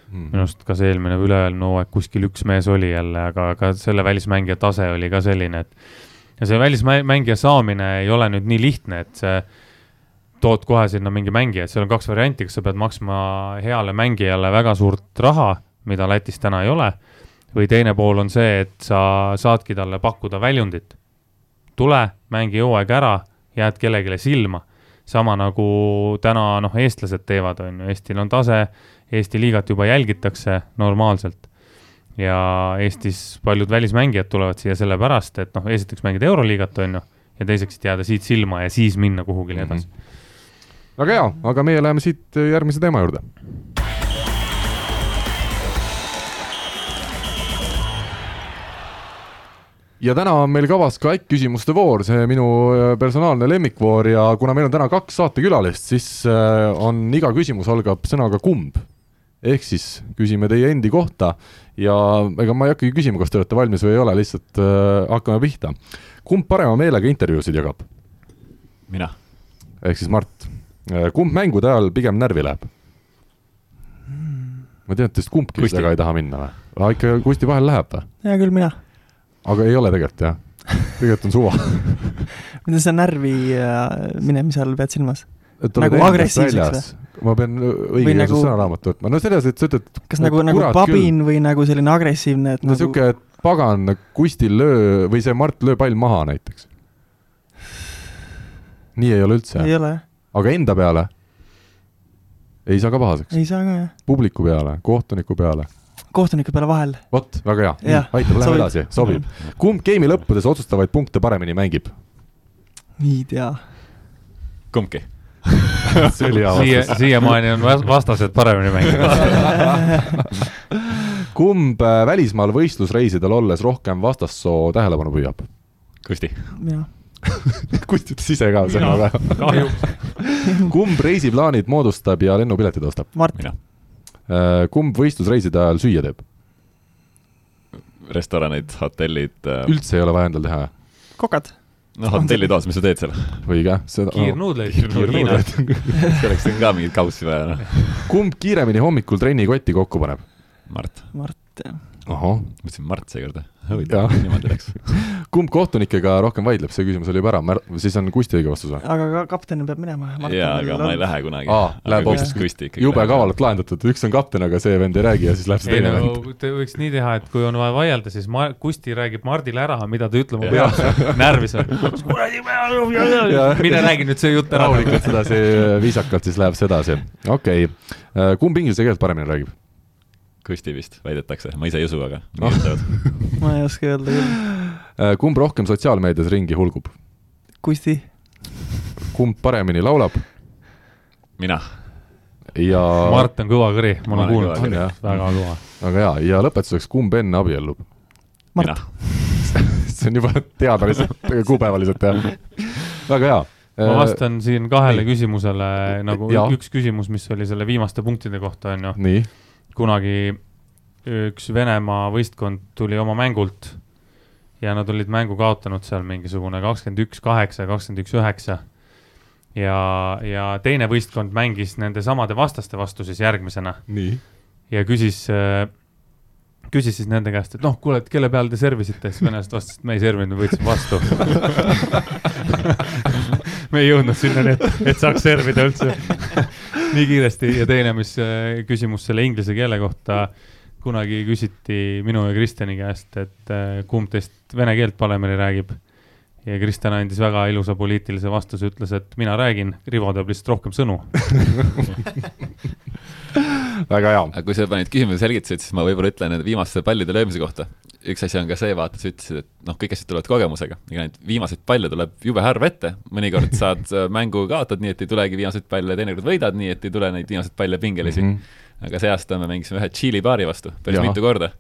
Mm.. minu arust ka see eelmine või üle-eelmine hooaeg kuskil üks mees oli jälle, aga, aga selle välismängija tase oli ka selline, et ja see välismängija saamine ei ole nüüd nii lihtne, et see tood kohe sinna mingi mängija, et seal on kaks varianti, kas sa pead maksma heale mängijale väga suurt raha, mida Lätis täna ei ole, või teine pool on see, et sa saadki talle pakkuda väljundit. tule, mängi hooaeg ära, jääd kellelegi silma. sama nagu täna noh, eestlased teevad, on ju, Eestil on tase, Eesti liigat juba jälgitakse normaalselt. ja Eestis paljud välismängijad tulevad siia sellepärast, et noh, esiteks mängida Euroliigat, on ju, ja teiseks, et jääda siit silma ja siis minna kuhugile edasi mm. -hmm. väga hea, aga meie läheme siit järgmise teema juurde ja täna on meil kavas ka äkk-küsimuste voor, see minu personaalne lemmikvoor ja kuna meil on täna kaks saatekülalist, siis on iga küsimus algab sõnaga kumb. ehk siis küsime teie endi kohta ja ega ma ei hakkagi küsima, kas te olete valmis või ei ole, lihtsalt äh, hakkame pihta. kumb parema meelega intervjuusid jagab? mina. ehk siis Mart, kumb mängude ajal pigem närvi läheb? ma tean, et teist kumbki väga ei taha minna või? ikka Kusti vahel läheb või? hea küll, mina aga ei ole tegelikult jah, tegelikult on suva mida sa närvi minemise all pead silmas? nagu agressiivseks või? ma pean õige nagu... sõnaraamatut võtma, no selles, et sa ütled. kas nagu, nagu pabin küll. või nagu selline agressiivne, et no nagu... sihuke, et pagan, Kustil löö või see Mart löö pall maha näiteks. nii ei ole üldse? ei ole. aga enda peale? ei saa ka pahaseks? ei saa ka jah. publiku peale, kohtuniku peale? Kohtuniku peale vahel. vot, väga hea, aitab, lähme edasi, sobib. kumb game'i lõppudes otsustavaid punkte paremini mängib? ei tea. kumbki see oli hea siia, vastus. siiamaani on vas- vastased paremini mänginud. kumb äh, välismaal võistlusreisidel olles rohkem vastassoo tähelepanu püüab? Kusti, mina, Kusti ütles ise ka seda väga. kumb reisiplaanid moodustab ja lennupiletid ostab? Mart, mina. Kumb võistlusreiside ajal süüa teeb? restoranid, hotellid, üldse ei ole vaja endal teha kokad, no hotellitoas, mis sa teed seal? või ka? kiirnuudleid. kiirnuudleid. selleks on ka mingit kaussi vaja, noh. kumb kiiremini hommikul trennikotti kokku paneb? Mart, Mart, jah. ahah, mõtlesin Mart seekord, huvitav, niimoodi läks. kumb kohtunikega rohkem vaidleb, see küsimus oli juba ära, siis on Kusti õige vastus või? aga ka kapten peab minema. jaa, aga ma ei lähe kunagi. Aa, läheb hoopis Kusti ikkagi. jube kavalalt lahendatud, üks on kapten, aga see vend ei räägi ja siis läheb see ei teine vend. no te võiks nii teha, et kui on vaja vaielda, siis ma, Kusti räägib Mardile ära, mida ta ütlema peab, närvis on. Mine räägi nüüd see jutt ära. rahulikult sedasi, viisakalt siis läheb see edasi. okei okay., kumb inglise keelt paremini räägib? Kusti vist, väidetakse, ma ise ei usu, aga Ah. nii ütlevad. ma ei oska öelda küll. kumb rohkem sotsiaalmeedias ringi hulgub? Kusti, kumb paremini laulab mina, ja Mart on kõva kõri, ma olen kuulnud väga kõva. väga hea, ja lõpetuseks, kumb enne abiellub? mina Mart. see on juba teada lihtsalt kuupäevaliselt jah. väga hea. ma vastan siin kahele nii. küsimusele nagu Jaa. üks küsimus, mis oli selle viimaste punktide kohta, on ju. Kunagi üks Venemaa võistkond tuli oma mängult ja nad olid mängu kaotanud seal mingisugune kakskümmend üks kaheksa, kakskümmend üks üheksa. ja, ja teine võistkond mängis nende samade vastaste vastu siis järgmisena ja küsis äh, küsis siis nende käest, et noh, kuule, et kelle peal te servisite, siis venelased vastasid, et me ei servinud, me võtsime vastu. me ei jõudnud sinnani, et, et saaks servida üldse nii kiiresti ja teine, mis äh, küsimus selle inglise keele kohta. kunagi küsiti minu ja Kristjani käest, et äh, kumb teist vene keelt paremini räägib. ja Kristjan andis väga ilusa poliitilise vastuse, ütles, et mina räägin, Rivo teab lihtsalt rohkem sõnu. väga hea. aga kui sa juba neid küsimusi selgitasid, siis ma võib-olla ütlen nende viimaste pallide löömise kohta. üks asi on ka see, vaata, sa ütlesid, et noh, kõik asjad tulevad kogemusega, ega neid viimaseid palle tuleb jube harva ette, mõnikord saad äh, mängu kaotad, nii et ei tulegi viimaseid palle, teinekord võidad, nii et ei tule neid viimaseid palle pingelisi mm. -hmm. aga see aasta me mängisime ühe Tšiili paari vastu päris Jaa. mitu korda.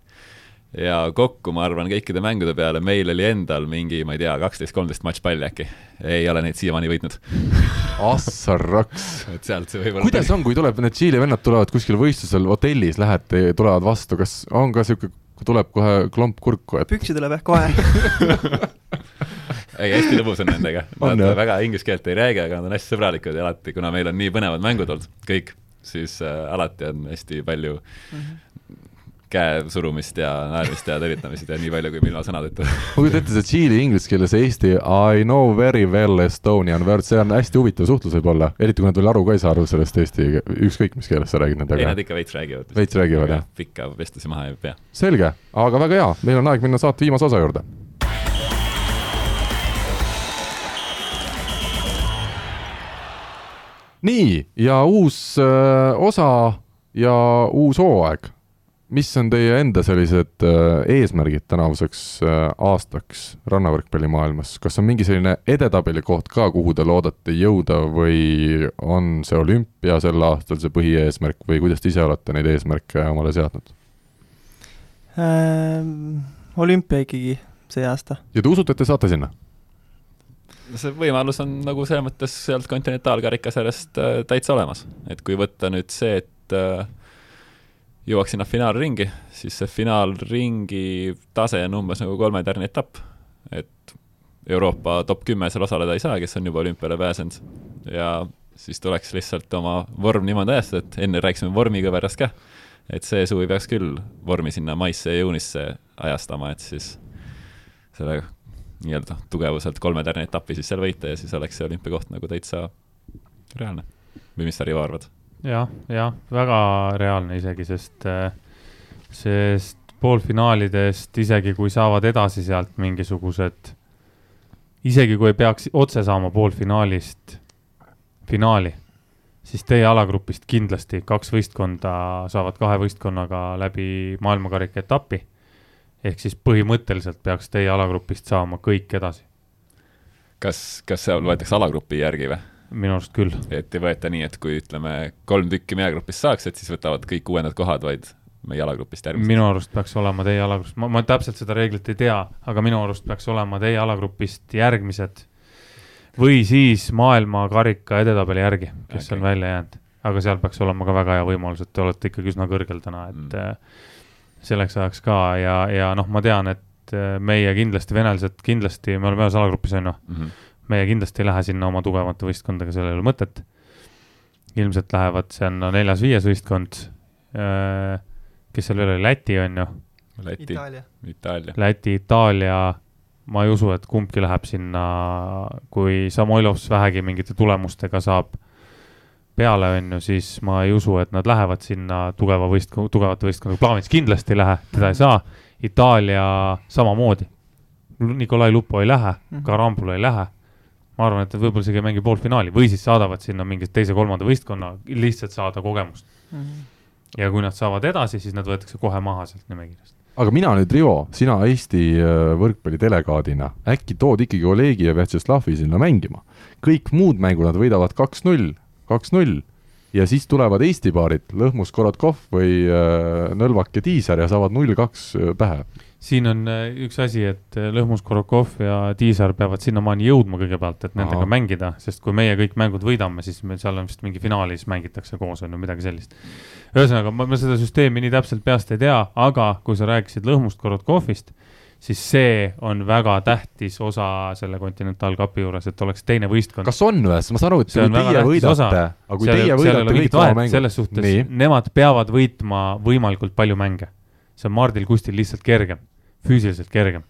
Ja kokku, ma arvan, kõikide mängude peale meil oli endal mingi, ma ei tea, kaksteist, kolmteist matšpalli äkki. ei ole neid siiamaani võitnud. Assaraks. et sealt see võib-olla kuidas on, kui tuleb need Tšiili vennad tulevad kuskil võistlusel hotellis, lähete, tulevad vastu, kas on ka sihuke, tuleb kohe klomp kurku, et püksi tuleb jah kohe. ei, hästi lõbus on nendega. On, Nad jah? väga inglise keelt ei räägi, aga nad on hästi sõbralikud ja alati, kuna meil on nii põnevad mängud olnud, kõik, siis äh, alati on hästi palju käe surumist ja naermist ja tervitamist ja nii palju kui ilma sõnadeta. ma kujutan ette, see Tšiili inglise keeles Eesti I know very well Estonian word, see on hästi huvitav suhtlus võib-olla, eriti kui nad veel aru ka ei saa aru sellest eesti, ükskõik mis keeles sa räägid ei, nendega nad. ikka veits räägivad. Veits räägivad, jah.. pikka vestlusi maha ei pea. selge, aga väga hea, meil on aeg minna saate viimase osa juurde. nii, ja uus öö, osa ja uus hooaeg. Mis on teie enda sellised öö, eesmärgid tänavuseks öö, aastaks rannavõrkpallimaailmas, kas on mingi selline edetabeli koht ka, kuhu te loodate jõuda või on see olümpia sel aastal see põhieesmärk või kuidas te ise olete neid eesmärke omale seadnud? Ehm, olümpia ikkagi see aasta. ja te usute, et te saate sinna? see võimalus on nagu selles mõttes sealt kontinentaalkarikasarjast äh, täitsa olemas, et kui võtta nüüd see, et äh, jõuaks sinna finaalringi, siis see finaalringi tase on umbes nagu kolmetärni etapp, et Euroopa top kümme seal osaleda ei saa, kes on juba olümpiale pääsenud ja siis tuleks lihtsalt oma vorm niimoodi ajastada, et enne rääkisime vormikõverast ka, et see suvi peaks küll vormi sinna maisse ja juunisse ajastama, et siis selle nii-öelda tugevuselt kolme tärni etappi siis seal võita ja siis oleks see olümpiakoht nagu täitsa reaalne. või mis sa, Rivo, arvad? jah, jah, väga reaalne isegi, sest, sest poolfinaalidest, isegi kui saavad edasi sealt mingisugused, isegi kui ei peaks otse saama poolfinaalist finaali, siis teie alagrupist kindlasti kaks võistkonda saavad kahe võistkonnaga läbi maailmakarika etapi. ehk siis põhimõtteliselt peaks teie alagrupist saama kõik edasi. kas, kas seal võetakse alagrupi järgi või? Minu arust küll. et ei võeta nii, et kui ütleme, kolm tükki meie grupist saaks, et siis võtavad kõik uuendad kohad, vaid meie alagrupist järgmised. minu arust peaks olema teie alagrupist, ma, ma täpselt seda reeglit ei tea, aga minu arust peaks olema teie alagrupist järgmised või siis maailmakarika edetabeli järgi, kes okay. on välja jäänud. aga seal peaks olema ka väga hea võimalus, et te olete ikkagi üsna kõrgel täna, et Mm. mm. selleks ajaks ka ja, ja noh, ma tean, et äh, meie kindlasti, venelased kindlasti, me oleme ühes alagrupis, on ju, mm. -hmm. Meie kindlasti ei lähe sinna oma tugevamate võistkondadega, sellel ei ole mõtet. ilmselt lähevad sinna neljas-viies võistkond, kes seal veel oli, Läti on ju Läti, Itaalia. Itaalia. Läti, Itaalia, ma ei usu, et kumbki läheb sinna, kui Samoilovs vähegi mingite tulemustega saab peale, on ju, siis ma ei usu, et nad lähevad sinna tugeva võistkonna, tugevate võistkondadega, Plavits kindlasti ei lähe, teda ei saa, Itaalia samamoodi. Nikolai Lupo ei lähe, Karambula ei lähe. Ma arvan, et nad võib-olla isegi ei mängi poolfinaali või siis saadavad sinna mingi teise-kolmanda võistkonna lihtsalt saada kogemust. ja kui nad saavad edasi, siis nad võetakse kohe maha sealt nimekirjast. aga mina nüüd, Rivo, sina Eesti äh, võrkpallidelegaadina, äkki tood ikkagi Olegi ja Vjatšeslavi sinna mängima? kõik muud mängud nad võidavad kaks-null, kaks-null ja siis tulevad Eesti paarid, Lõhmus, Korotkov või äh, Nõlvak ja Tiisar ja saavad null-kaks äh, pähe. Siin on äh, üks asi, et äh, Lõhmus, Korokov ja Tiisar peavad sinnamaani jõudma kõigepealt, et nendega Ahah. mängida, sest kui meie kõik mängud võidame, siis me seal on vist mingi finaalis mängitakse koos on ju midagi sellist. ühesõnaga, ma, ma seda süsteemi nii täpselt peast ei tea, aga kui sa rääkisid Lõhmust, Korotkovist, siis see on väga tähtis osa selle kontinentaalkapi juures, et oleks teine võistkond. kas on või, ma saan aru, et See kui teie võidate, aga kui seal, teie võidate kõik oma mängud, selles suhtes nemad peavad võitma võimalikult palju mänge. see on Mardil Kustil lihtsalt kergem, füüsiliselt kergem.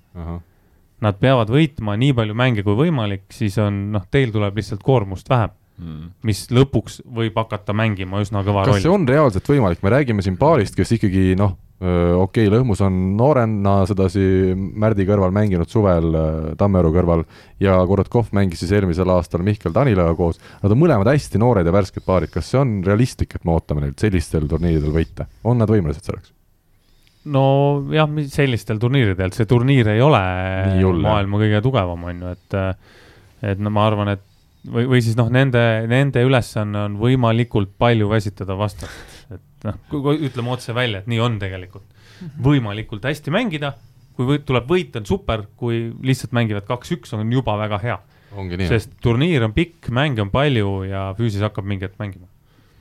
Nad peavad võitma nii palju mänge kui võimalik, siis on noh, teil tuleb lihtsalt koormust vähem, Mm. mis lõpuks võib hakata mängima üsna kõva kas see rolli. on reaalselt võimalik, me räägime siin paarist, kes ikkagi noh, okei okay,, Lõhmus on noorena sedasi Märdi kõrval mänginud suvel Tammearu kõrval ja Korotkov mängis siis eelmisel aastal Mihkel Tanilaga koos, nad on mõlemad hästi noored ja värsked paarid, kas see on realistlik, et me ootame neilt sellistel turniiridel võite, on nad võimelised selleks? nojah, sellistel turniiridel, see turniir ei ole maailma kõige tugevam, on ju, et et no ma arvan, et või, või siis noh, nende, nende ülesanne on võimalikult palju väsitada vastast. et noh, kui ütleme otse välja, et nii on tegelikult. võimalikult hästi mängida, kui võit, tuleb võit, on super, kui lihtsalt mängivad kaks-üks, on juba väga hea. ongi nii? sest turniir on pikk, mänge on palju ja füüsis hakkab mingi hetk mängima.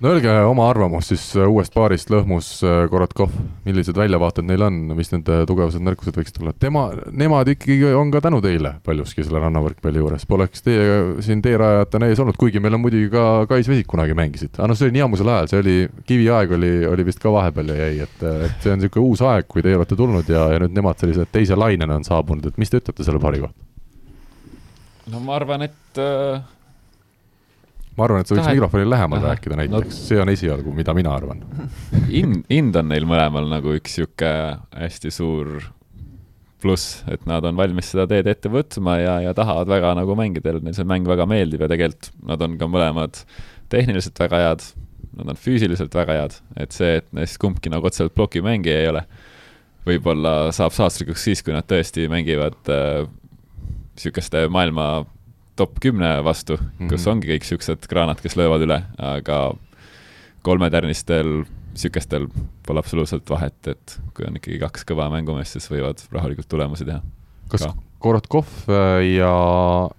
No öelge oma arvamus siis äh, uuest paarist Lõhmus, Korotkov, millised väljavaated neil on, mis nende tugevused, nõrkused võiksid olla, tema, nemad ikkagi on ka tänu teile paljuski selle rannavõrkpalli juures, poleks teie siin teerajajatena ees olnud, kuigi meil on muidugi ka Kais Vesik kunagi mängisid, aga noh, see oli nii ammusel ajal, see oli, kiviaeg oli, oli vist ka vahepeal ja jäi, et, et see on niisugune uus aeg, kui teie olete tulnud ja, ja nüüd nemad sellise teise lainena on saabunud, et mis te ütlete selle paari kohta? no ma arvan, et äh, ma arvan, et sa võiks Tahe- mikrofonile lähemal Ahah. rääkida näiteks, see on esialgu, mida mina arvan. ind, ind on neil mõlemal nagu üks sihuke hästi suur pluss, et nad on valmis seda teed ette võtma ja, ja tahavad väga nagu mängida, neile see mäng väga meeldib ja tegelikult nad on ka mõlemad tehniliselt väga head, nad on füüsiliselt väga head, et see, et neist kumbki nagu otseselt plokimängija ei ole, võib-olla saab saatuslikuks siis, kui nad tõesti mängivad niisuguste maailma top kümne vastu mm, -hmm. kus Mhm. ongi kõik niisugused kraanad, kes löövad üle, aga kolmetärnistel niisugustel pole absoluutselt vahet, et kui on ikkagi kaks kõva mängumeest, siis võivad rahulikult tulemusi teha. kas Ka. Korotkov äh, ja,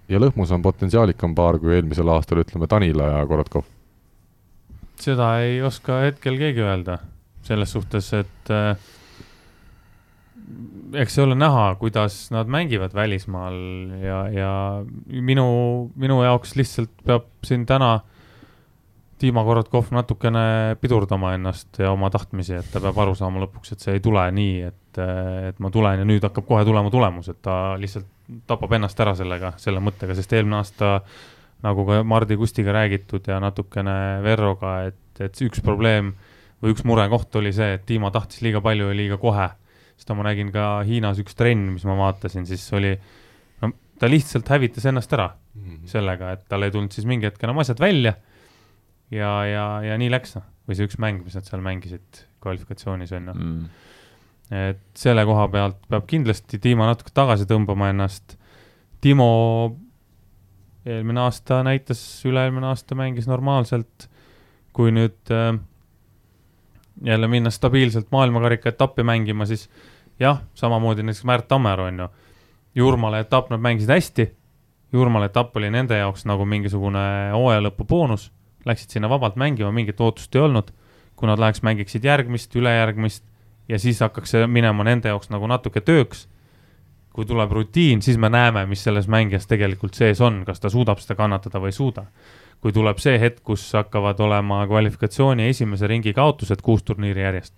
ja Lõhmus on potentsiaalikam paar kui eelmisel aastal, ütleme Tanila ja Korotkov? seda ei oska hetkel keegi öelda, selles suhtes, et äh, eks see ole näha, kuidas nad mängivad välismaal ja, ja minu, minu jaoks lihtsalt peab siin täna Dima Korotkov natukene pidurdama ennast ja oma tahtmisi, et ta peab aru saama lõpuks, et see ei tule nii, et, et ma tulen ja nüüd hakkab kohe tulema tulemus, et ta lihtsalt tapab ennast ära sellega, selle mõttega, sest eelmine aasta nagu ka Mardi Kustiga räägitud ja natukene Verroga, et, et üks probleem või üks murekoht oli see, et Dima tahtis liiga palju ja liiga kohe. Seda ma nägin ka Hiinas üks trenn, mis ma vaatasin, siis oli, no ta lihtsalt hävitas ennast ära sellega, et tal ei tulnud siis mingi hetk enam asjad välja. ja, ja, ja nii läks noh, või see üks mäng, mis nad seal mängisid kvalifikatsioonis on ju. Mm. et selle koha pealt peab kindlasti Dima natuke tagasi tõmbama ennast. Timo eelmine aasta näitas, üle-eelmine aasta mängis normaalselt. kui nüüd äh, jälle minna stabiilselt maailmakarika etappi mängima, siis jah, samamoodi näiteks Märt Tammearu on ju. Jurmala etapp nad mängisid hästi. Jurmala etapp oli nende jaoks nagu mingisugune hooaja lõpu boonus. Läksid sinna vabalt mängima, mingit ootust ei olnud. kui nad läheks, mängiksid järgmist, ülejärgmist ja siis hakkaks see minema nende jaoks nagu natuke tööks. Kui tuleb rutiin, siis me näeme, mis selles mängijas tegelikult sees on, kas ta suudab seda kannatada või ei suuda. kui tuleb see hetk, kus hakkavad olema kvalifikatsiooni esimese ringi kaotused kuus turniiri järjest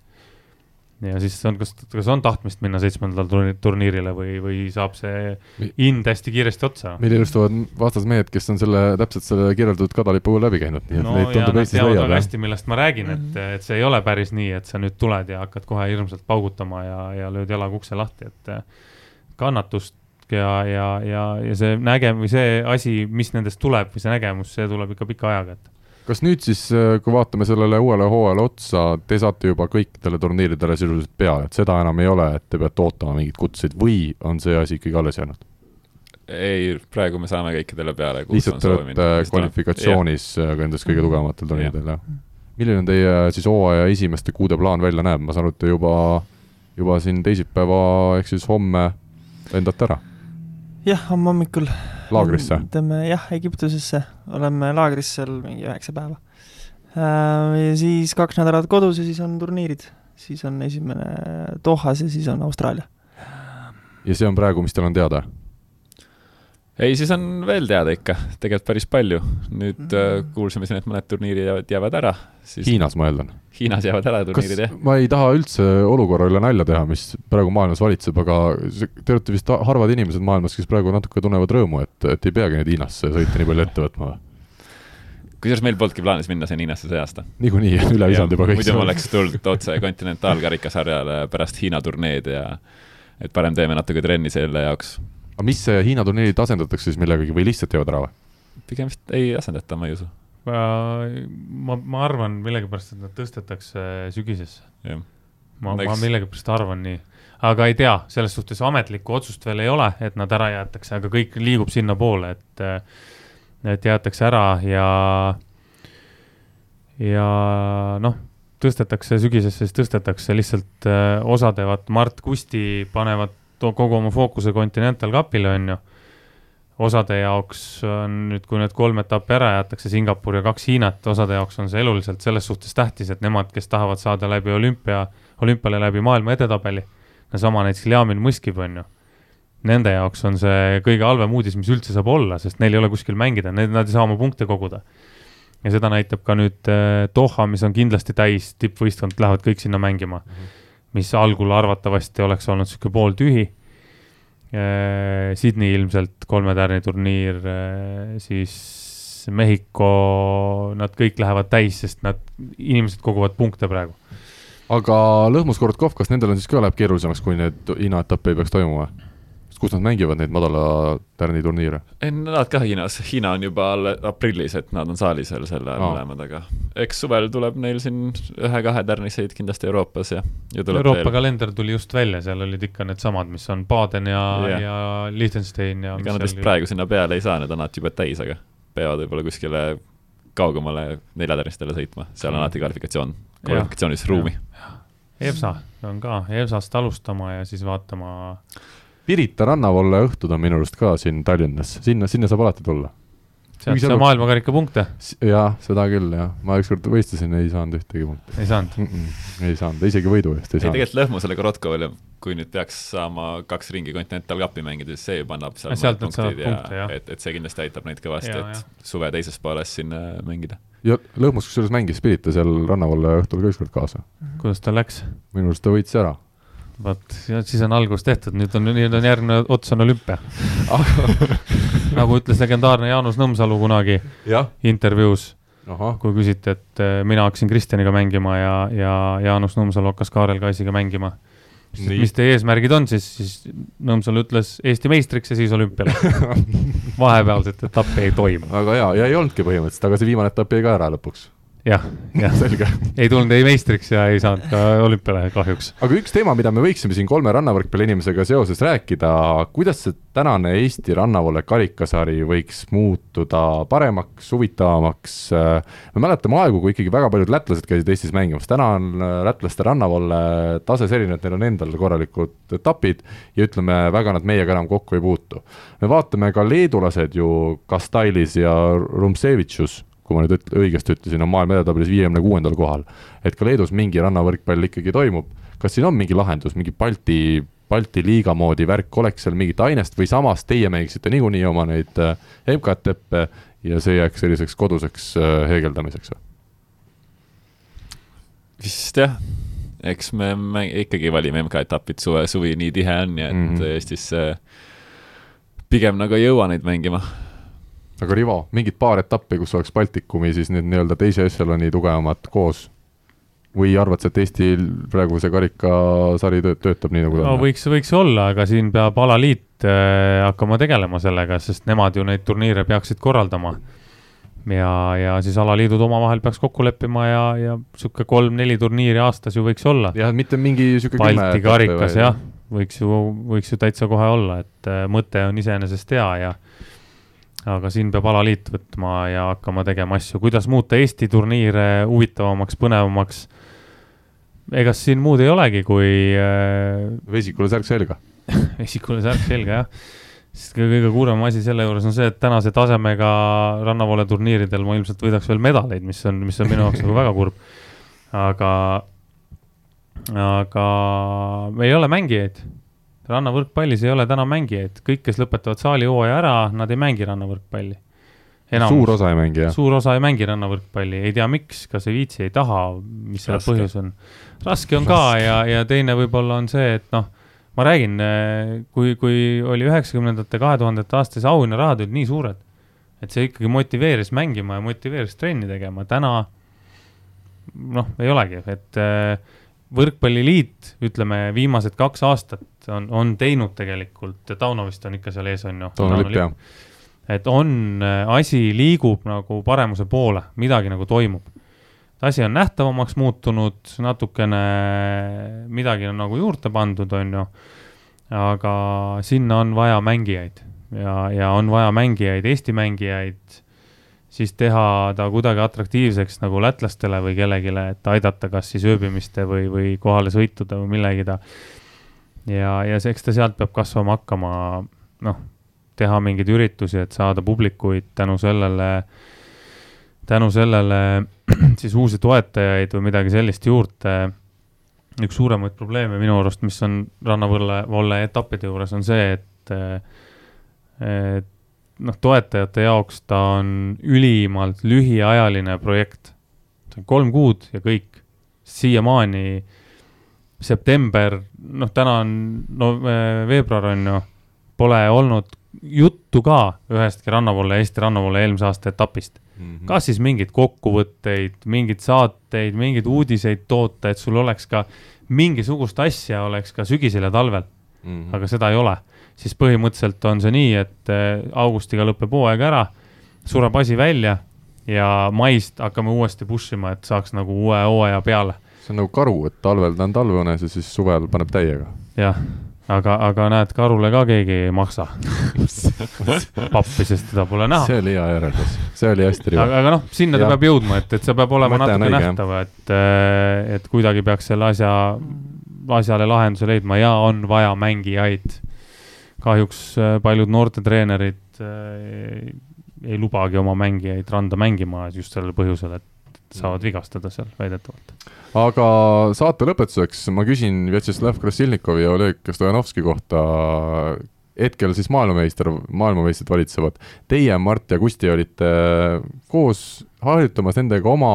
ja siis on, kas, kas on tahtmist minna seitsmendale turniirile või, või saab see hind hästi kiiresti otsa? meil ilustavad vastas mehed, kes on selle, täpselt selle kirjeldatud kadalipu läbi käinud, nii et no, neid tundub Eestis leiab. hästi, millest ma räägin, et, mhm. et see ei ole päris nii, et sa nüüd tuled ja hakkad kohe hirmsalt paugutama ja, ja lööd jalaga ukse lahti, et kannatust ja, ja, ja, ja see nägem- või see asi, mis nendest tuleb või see nägemus, see tuleb ikka pika ajaga, et kas nüüd siis, äh, kui vaatame sellele uuele hooajale otsa, te saate juba kõikidele turniiridele sisuliselt peale, et seda enam ei ole, et te peate ootama mingeid kutseid või on see asi ikkagi alles jäänud? ei, praegu me saame kõikidele peale. lihtsalt te olete kvalifikatsioonis ka nendes kõige tugevamatel turniiridel, jah? milline on teie siis hooaja esimeste kuude plaan välja näeb, ma saan aru, et te juba, juba siin teisipäeva ehk siis homme lendate ära? jah, homme hommikul. laagrisse? teeme jah, Egiptusesse, oleme laagris seal mingi üheksa päeva. Äh, ja siis kaks nädalat kodus ja siis on turniirid, siis on esimene Dohas ja siis on Austraalia. ja see on praegu, mis teil on teada? Ei, siis on veel teada ikka, tegelikult päris palju. nüüd mm -hmm. kuulsime siin, et mõned turniirid jäävad, jäävad ära siis.... Hiinas ma eeldan. Hiinas jäävad ära turniirid, jah. ma ei taha üldse olukorra üle nalja teha, mis praegu maailmas valitseb, aga te olete vist harvad inimesed maailmas, kes praegu natuke tunnevad rõõmu, et, et ei peagi nüüd Hiinasse sõita nii palju ette võtma või? kusjuures meil polnudki plaanis minna sinna Hiinasse see aasta. niikuinii, üle visanud juba kõik. muidu ma oleks tulnud otse kontinentaalkarikasarjale pärast Hiina turneed ja et parem teeme natuke trenni selle jaoks aga mis Hiina turniirid asendatakse siis millegagi või lihtsalt jäävad ära või? pigem vist ei asendata, ma ei usu. ma, ma arvan millegipärast, et nad tõstetakse sügisesse. ma, ma millegipärast arvan nii, aga ei tea, selles suhtes ametlikku otsust veel ei ole, et nad ära jäetakse, aga kõik liigub sinnapoole, et, et jäetakse ära ja, ja noh tõstetakse sügisesse, siis tõstetakse lihtsalt äh, osa teevad, Mart Kusti panevad kogu oma fookuse Continental Cupile, on ju. osade jaoks on nüüd, kui need kolm etappi ära jäetakse, Singapur ja kaks Hiinat, osade jaoks on see eluliselt selles suhtes tähtis, et nemad, kes tahavad saada läbi olümpia, olümpiale läbi maailma edetabeli, no sama näiteks Ljamin Mõskib, on ju nende jaoks on see kõige halvem uudis, mis üldse saab olla, sest neil ei ole kuskil mängida, need, nad ei saa oma punkte koguda. ja seda näitab ka nüüd äh, Doha, mis on kindlasti täis, tippvõistkond lähevad kõik sinna mängima mm. -hmm mis algul arvatavasti oleks olnud niisugune pooltühi. Äh, Sydney ilmselt kolme tärni turniir, äh, siis Mehhiko, nad kõik lähevad täis, sest nad, inimesed koguvad punkte praegu. aga Lõhmus Korotkov, kas nendel on siis ka läheb keerulisemaks, kui need Hiina etapp ei peaks toimuma? Kus nad mängivad neid madala tärni turniire? ei, nad ka Hiinas, Hiina on juba aprillis, et nad on saalis veel sel ajal mõlemad, aga eks suvel tuleb neil siin ühe-kahe tärniseid kindlasti Euroopas ja, ja Euroopa veel. kalender tuli just välja, seal olid ikka needsamad, mis on Baden ja yeah., ja Liechtenstein ja ega nad vist praegu sinna peale ei saa, need on alati juba täis, aga peavad võib-olla kuskile kaugemale neljatärnistele sõitma, seal on alati kvalifikatsioon, kvalifikatsioonis ruumi. EBSA on ka, EBSA-st alustama ja siis vaatama Pirita rannavalle õhtud on minu arust ka siin Tallinnas, sinna, sinna saab alati tulla. sealt sai maailmakarika punkte? jah, seda küll, jah. ma ükskord võistlesin, ei saanud ühtegi punkti. ei saanud mm? -mm, ei saanud, isegi võidu eest ei, ei saanud. tegelikult Lõhmusele Korotkovile, kui nüüd peaks saama kaks ringi Continental Cupi mängida, siis see juba annab seal sealt nad saavad punkte, jah. et, et see kindlasti aitab neid kõvasti, et ja. suve teises pooles siin mängida. ja Lõhmus kusjuures mängis Pirita seal rannavalle õhtul ka ükskord kaasa. kuidas tal läks? minu arust ta võitis ära vot, siis on algus tehtud, nüüd on, nüüd on järgmine ots on olümpia. Nagu ütles legendaarne Jaanus Nõmsalu kunagi ja. intervjuus, kui küsiti, et eh, mina hakkasin Kristjaniga mängima ja, ja Jaanus Nõmsalu hakkas Kaarel Kaisiga mängima. mis teie eesmärgid on siis, siis Nõmsalu ütles Eesti meistriks ja siis olümpiale. Vahepealset etappi ei toimu. väga hea, ja ei olnudki põhimõtteliselt, aga see viimane etapp jäi ka ära lõpuks jah, jah, selge. ei tulnud ei meistriks ja ei saanud ka olümpiale kahjuks. aga üks teema, mida me võiksime siin kolme rannavõrkpalli inimesega seoses rääkida, kuidas see tänane Eesti rannavoole karikasari võiks muutuda paremaks, huvitavamaks. me mäletame aegu, kui ikkagi väga paljud lätlased käisid Eestis mängimas, täna on lätlaste rannavoole tase selline, et neil on endal korralikud etapid ja ütleme, väga nad meiega enam kokku ei puutu. me vaatame ka leedulased ju Kastailis ja Rumsevitšus kui ma nüüd üt- õigesti ütlesin, on maailma edetabelis viiekümne kuuendal kohal. et ka Leedus mingi rannavõrkpall ikkagi toimub, kas siin on mingi lahendus, mingi Balti, Balti liiga moodi värk, oleks seal mingit ainest või samas teie mängiksite niikuinii oma neid äh, MK-teppe ja see jääks selliseks koduseks äh, heegeldamiseks või? vist jah, eks me mäng- ikkagi valime MK-etapid, suve, suvi nii tihe on ja et mm. -hmm. Eestisse pigem nagu ei jõua neid mängima. Aga Rivo, mingit paar etappi, kus oleks Baltikumi siis need nii-öelda teise ešeloni tugevamad koos või arvad sa, et Eestil praegu see karikasari töö- töötab nii, nagu ta no on? võiks, võiks olla, aga siin peab alaliit äh, hakkama tegelema sellega, sest nemad ju neid turniire peaksid korraldama. ja, ja siis alaliidud omavahel peaks kokku leppima ja, ja sihuke kolm-neli turniiri aastas ju võiks olla. jah, mitte mingi sihuke Balti karikas jah, võiks ju, võiks ju täitsa kohe olla, et äh, mõte on iseenesest hea ja aga siin peab alaliit võtma ja hakkama tegema asju, kuidas muuta Eesti turniire huvitavamaks, põnevamaks. ega siin muud ei olegi, kui äh, vesikule särk selga. vesikule särk selga jah. sest kõige, kurvem asi selle juures on see, et tänase tasemega rannavoole turniiridel ma ilmselt võidaks veel medaleid, mis on, mis on minu jaoks nagu väga kurb. aga, aga meil ei ole mängijaid. Rannavõrkpallis ei ole täna mängijaid, kõik, kes lõpetavad saalihooaja ära, nad ei mängi rannavõrkpalli. suur osa ei mängi jah? suur osa ei mängi rannavõrkpalli, ei tea, miks, kas ei viitsi, ei taha, mis selle Raske. põhjus on. raske on ka ja, ja teine võib-olla on see, et noh, ma räägin, kui, kui oli üheksakümnendate, kahe tuhandete aastates auhinnarahad olid nii suured, et see ikkagi motiveeris mängima ja motiveeris trenni tegema, täna noh, ei olegi, et äh, võrkpalliliit, ütleme viimased kaks aastat on, on teinud tegelikult, Tauno vist on ikka seal ees, on ju? Tauno Lipp jah. et on, asi liigub nagu paremuse poole, midagi nagu toimub. asi on nähtavamaks muutunud, natukene midagi on nagu juurde pandud, on ju. aga sinna on vaja mängijaid ja, ja on vaja mängijaid, Eesti mängijaid, siis teha ta kuidagi atraktiivseks nagu lätlastele või kellelegi, et aidata kas siis ööbimiste või, või kohalesõitude või millegi ta. ja, ja see, eks ta sealt peab kasvama hakkama, noh teha mingeid üritusi, et saada publikuid tänu sellele, tänu sellele siis uusi toetajaid või midagi sellist juurde. üks suuremaid probleeme minu arust, mis on rannavõlle, volle etappide juures on see, et, et noh, toetajate jaoks ta on ülimalt lühiajaline projekt. see on kolm kuud ja kõik, siiamaani september, noh, täna on no veebruar on ju, pole olnud juttu ka ühestki rannavoole, Eesti rannavoole eelmise aasta etapist. Mhm. kas siis mingeid kokkuvõtteid, mingeid saateid, mingeid uudiseid toota, et sul oleks ka mingisugust asja oleks ka sügisel ja talvel, Mhm. aga seda ei ole. Siis põhimõtteliselt on see nii, et eh, augustiga lõpeb hooaeg ära, sureb asi välja ja maist hakkame uuesti push ima, et saaks nagu uue hooaja peale. see on nagu karu, et talvel ta on talveones ja siis suvel paneb täiega. jah, aga, aga näed, karule ka keegi ei maksa pappi, sest teda pole näha. see oli hea järeldus, see oli hästi riva. aga, aga noh, sinna ta Jah. peab jõudma, et, et see peab olema Mõte natuke nähtav, et, et kuidagi peaks selle asja, asjale lahenduse leidma ja on vaja mängijaid. Kahjuks äh, paljud noortetreenerid äh, ei lubagi oma mängijaid randa mängima just sellel põhjusel, et saavad vigastada seal väidetavalt. aga saate lõpetuseks ma küsin Vjatšeslav Krasilnikovi ja Oleg Stojanovski kohta, hetkel siis maailmameister, maailmameistrid valitsevad. Teie, Mart ja Kusti olite koos harjutamas nendega oma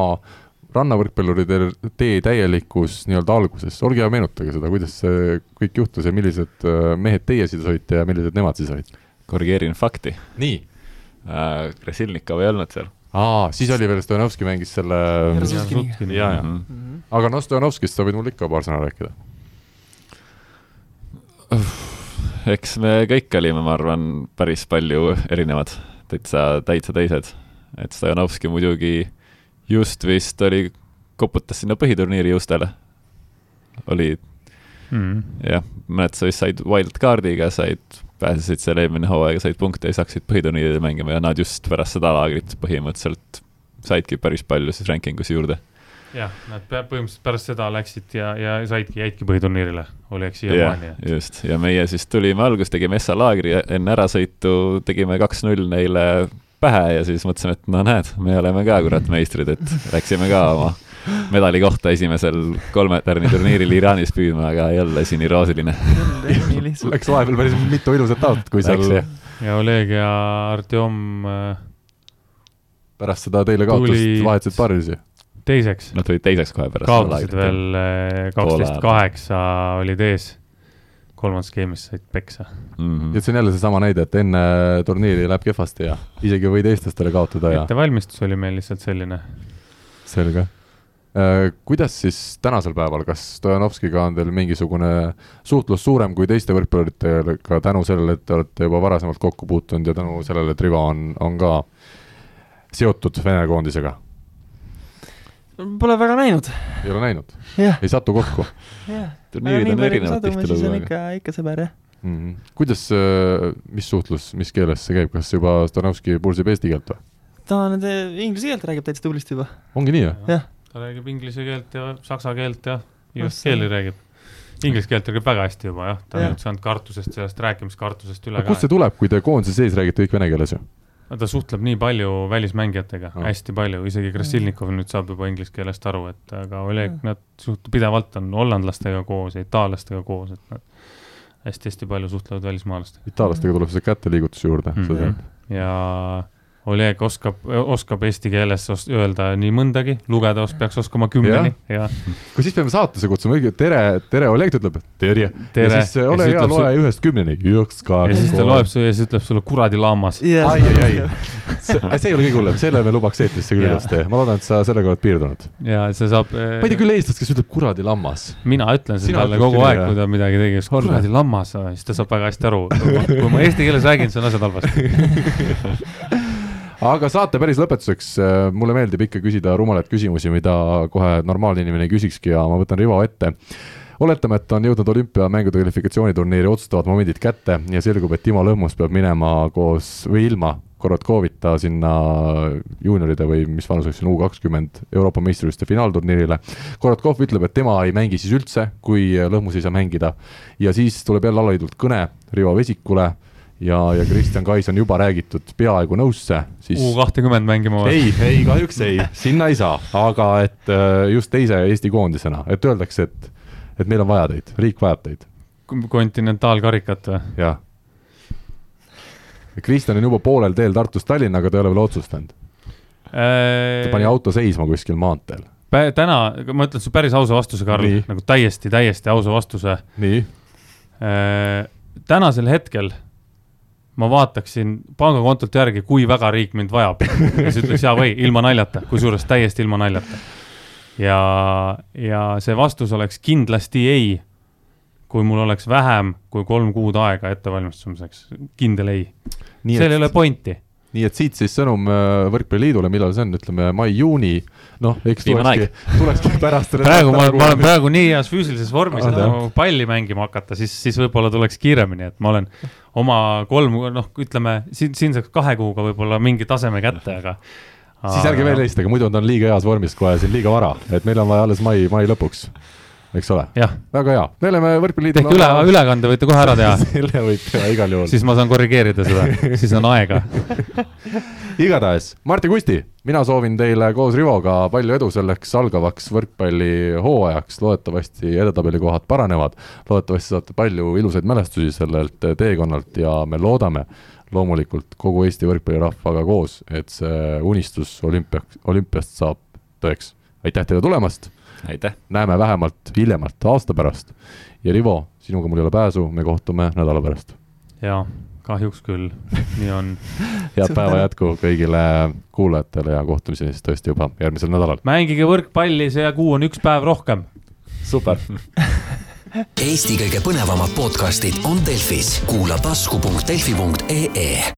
rannavõrkpalluride tee täielikus nii-öelda alguses, olge hea, meenutage seda, kuidas see kõik juhtus ja millised äh, mehed teie siis olite ja millised nemad siis olid? korrigeerin fakti nii, äh,. Krasilnikov ei olnud seal aa, siis oli veel Stojanovski mängis selle, ja, ja, mm. aga noh, Stojanovskist sa võid mulle ikka paar sõna rääkida. eks me kõik olime, ma arvan, päris palju erinevad, täitsa, täitsa teised. et Stojanovski muidugi just vist oli, koputas sinna põhiturniiri juustele. oli mm.. jah, mõned sa vist said wildcard'iga, said, pääsesid seal eelmine hooaeg, said punkte ja siis hakkasid põhiturniiridel mängima ja nad just pärast seda laagrit põhimõtteliselt saidki päris palju siis ranking us juurde. jah, nad põhimõtteliselt pärast seda läksid ja, ja saidki, jäidki põhiturniirile, oli eks siiamaani,, just, ja meie siis tulime alguses, tegime Essa laagri enne ärasõitu tegime kaks-null neile pähe ja siis mõtlesime, et no näed, me oleme ka kurat meistrid, et läksime ka oma medali kohta esimesel kolme tärni turniiril Iraanis püüdma, aga jälle siniroosiline. nii lihtsalt. Läks vahepeal päris mitu ilusat aastat, kui seal ja Oleg ja Artjom äh, pärast seda teile kaotust Tulid- vahetasid paarilisi. teiseks Nad tulid teiseks kohe pärast kaotasid veel äh, kaksteist kaheksa olid ees. Kolmandas skeemis said peksa. mm. et see on jälle seesama näide, et enne turniiri läheb kehvasti ja isegi võid eestlastele kaotada ja ettevalmistus oli meil lihtsalt selline. selge. kuidas siis tänasel päeval, kas Stojanovskiga on teil mingisugune suhtlus suurem kui teiste võrkpalluritega tänu sellele, et te olete juba varasemalt kokku puutunud ja tänu sellele, et Rivo on, on ka seotud Vene koondisega? Pole väga näinud, ei ole näinud, ei satu kokku turniirid on erinevad on tihtilugu, ikka, ikka sõber, jah. mm? -hmm. kuidas, mis suhtlus, mis keeles see käib, kas juba Stojanovski pursib eesti keelt või? ta nüüd eh, inglise keelt räägib täitsa tublisti juba. ongi nii, jah? Jah. ta räägib inglise keelt ja saksa keelt ja igast keeli räägib. Inglise keelt räägib väga hästi juba jah, ta on Jah. nüüd saanud kartusest, sellest rääkimiskartusest üle aga kust see tuleb, kui te koondise sees räägite kõik vene keeles ju? Ta suhtleb nii palju välismängijatega oh., hästi palju, isegi Krasilnikov nüüd saab juba inglise keelest aru, et aga Oleg, nad suht-, pidevalt on hollandlastega koos ja itaallastega koos, et nad hästi-hästi palju suhtlevad välismaalastega itaallastega tuleb see käteliigutus juurde mm, mm. -hmm. -hmm. ja Oleg oskab, oskab eesti keeles öelda nii mõndagi, lugeda os-, peaks oskama kümneni ja kui siis peame saatesse kutsuma, õige tere, tere, Oleg ta ütleb tere ja siis äh, ole hea, loe ühest kümneni. üks, ja kaks, siis ta loeb su ja siis ütleb sulle kuradi lammas. ai, ai, ai. see ei ole kõige hullem, selle me lubaks eetrisse küll ilusti. ma loodan, et sa sellega oled piirdunud. ja see saab. ma ei tea küll eestlast, kes ütleb kuradi lammas. mina ütlen seda talle kogu aeg, kui ta midagi tegi, kuradi lammas, siis ta saab väga hästi aru. kui ma eesti keeles räägin, siis on asjad halvasti. aga saate päris lõpetuseks, mulle meeldib ikka küsida rumalaid küsimusi, mida kohe normaalne inimene ei küsikski ja ma võtan Rivo ette. oletame, et on jõudnud olümpiamängude kvalifikatsiooniturniiri otsustavad momendid kätte ja selgub, et Timo Lõhmus peab minema koos või ilma Korotkovita sinna juunioride või mis vanuseks on U kakskümmend Euroopa meistrivõistluste finaalturniirile. Korotkov ütleb, et tema ei mängi siis üldse, kui Lõhmus ei saa mängida ja siis tuleb jälle alaliidult kõne Rivo Vesikule ja, ja Kristjan Kais on juba räägitud peaaegu nõusse, siis U kahtekümmend mängima või? ei, ei kahjuks ei, sinna ei saa, aga et äh, just teise Eesti koondisena, et öeldakse, et, et meil on vaja teid, riik vajab teid, kontinentaalkarikat või? jah. Kristjan on juba poolel teel Tartust Tallinna, aga ta ei ole veel otsustanud, ta pani auto seisma kuskil maanteel, täna, ma ütlen sulle päris ausa vastuse, Karl. Nagu täiesti, täiesti ausa vastuse. nii, tänasel hetkel ma vaataksin pangakontolt järgi, kui väga riik mind vajab ja siis ütleks jaa või, ilma naljata, kusjuures täiesti ilma naljata. ja, ja see vastus oleks kindlasti ei, kui mul oleks vähem kui kolm kuud aega ettevalmistumiseks, kindel ei. seal ei ole pointi. nii et siit siis sõnum äh, Võrkpalliliidule, millal see on, ütleme mai-juuni, noh, eks tulekski, tulekski pärast praegu ma, ma olen praegu nii heas füüsilises vormis, et Ah, nagu palli mängima hakata, siis, siis võib-olla tuleks kiiremini, et ma olen oma kolm, noh, ütleme siin, siin saaks kahe kuuga võib-olla mingi taseme kätte, aga. siis ärge veel helistage, muidu ta on liiga heas vormis kohe siin liiga vara, et meil on vaja alles mai, mai lõpuks, eks ole, väga hea, me oleme Võrkpalliliidul tehke üle, ülekande võite kohe ära teha, selle võib teha igal juhul. siis ma saan korrigeerida seda, siis on aega. igatahes, Martti Kusti, mina soovin teile koos Rivoga palju edu selleks algavaks võrkpallihooajaks, loodetavasti edetabeli kohad paranevad, loodetavasti saate palju ilusaid mälestusi sellelt teekonnalt ja me loodame loomulikult kogu Eesti võrkpallirahvaga koos, et see unistus olümpia, olümpiast saab tõeks. aitäh teile tulemast! Näeme vähemalt hiljemalt aasta pärast ja Rivo, sinuga mul ei ole pääsu, me kohtume nädala pärast. jaa, kahjuks küll, nii on. head päeva jätku kõigile kuulajatele ja kohtumiseni siis tõesti juba järgmisel nädalal. mängige võrkpalli, see kuu on üks päev rohkem. super Eesti kõige põnevamad podcastid on Delfis, kuula tasku.delfi.ee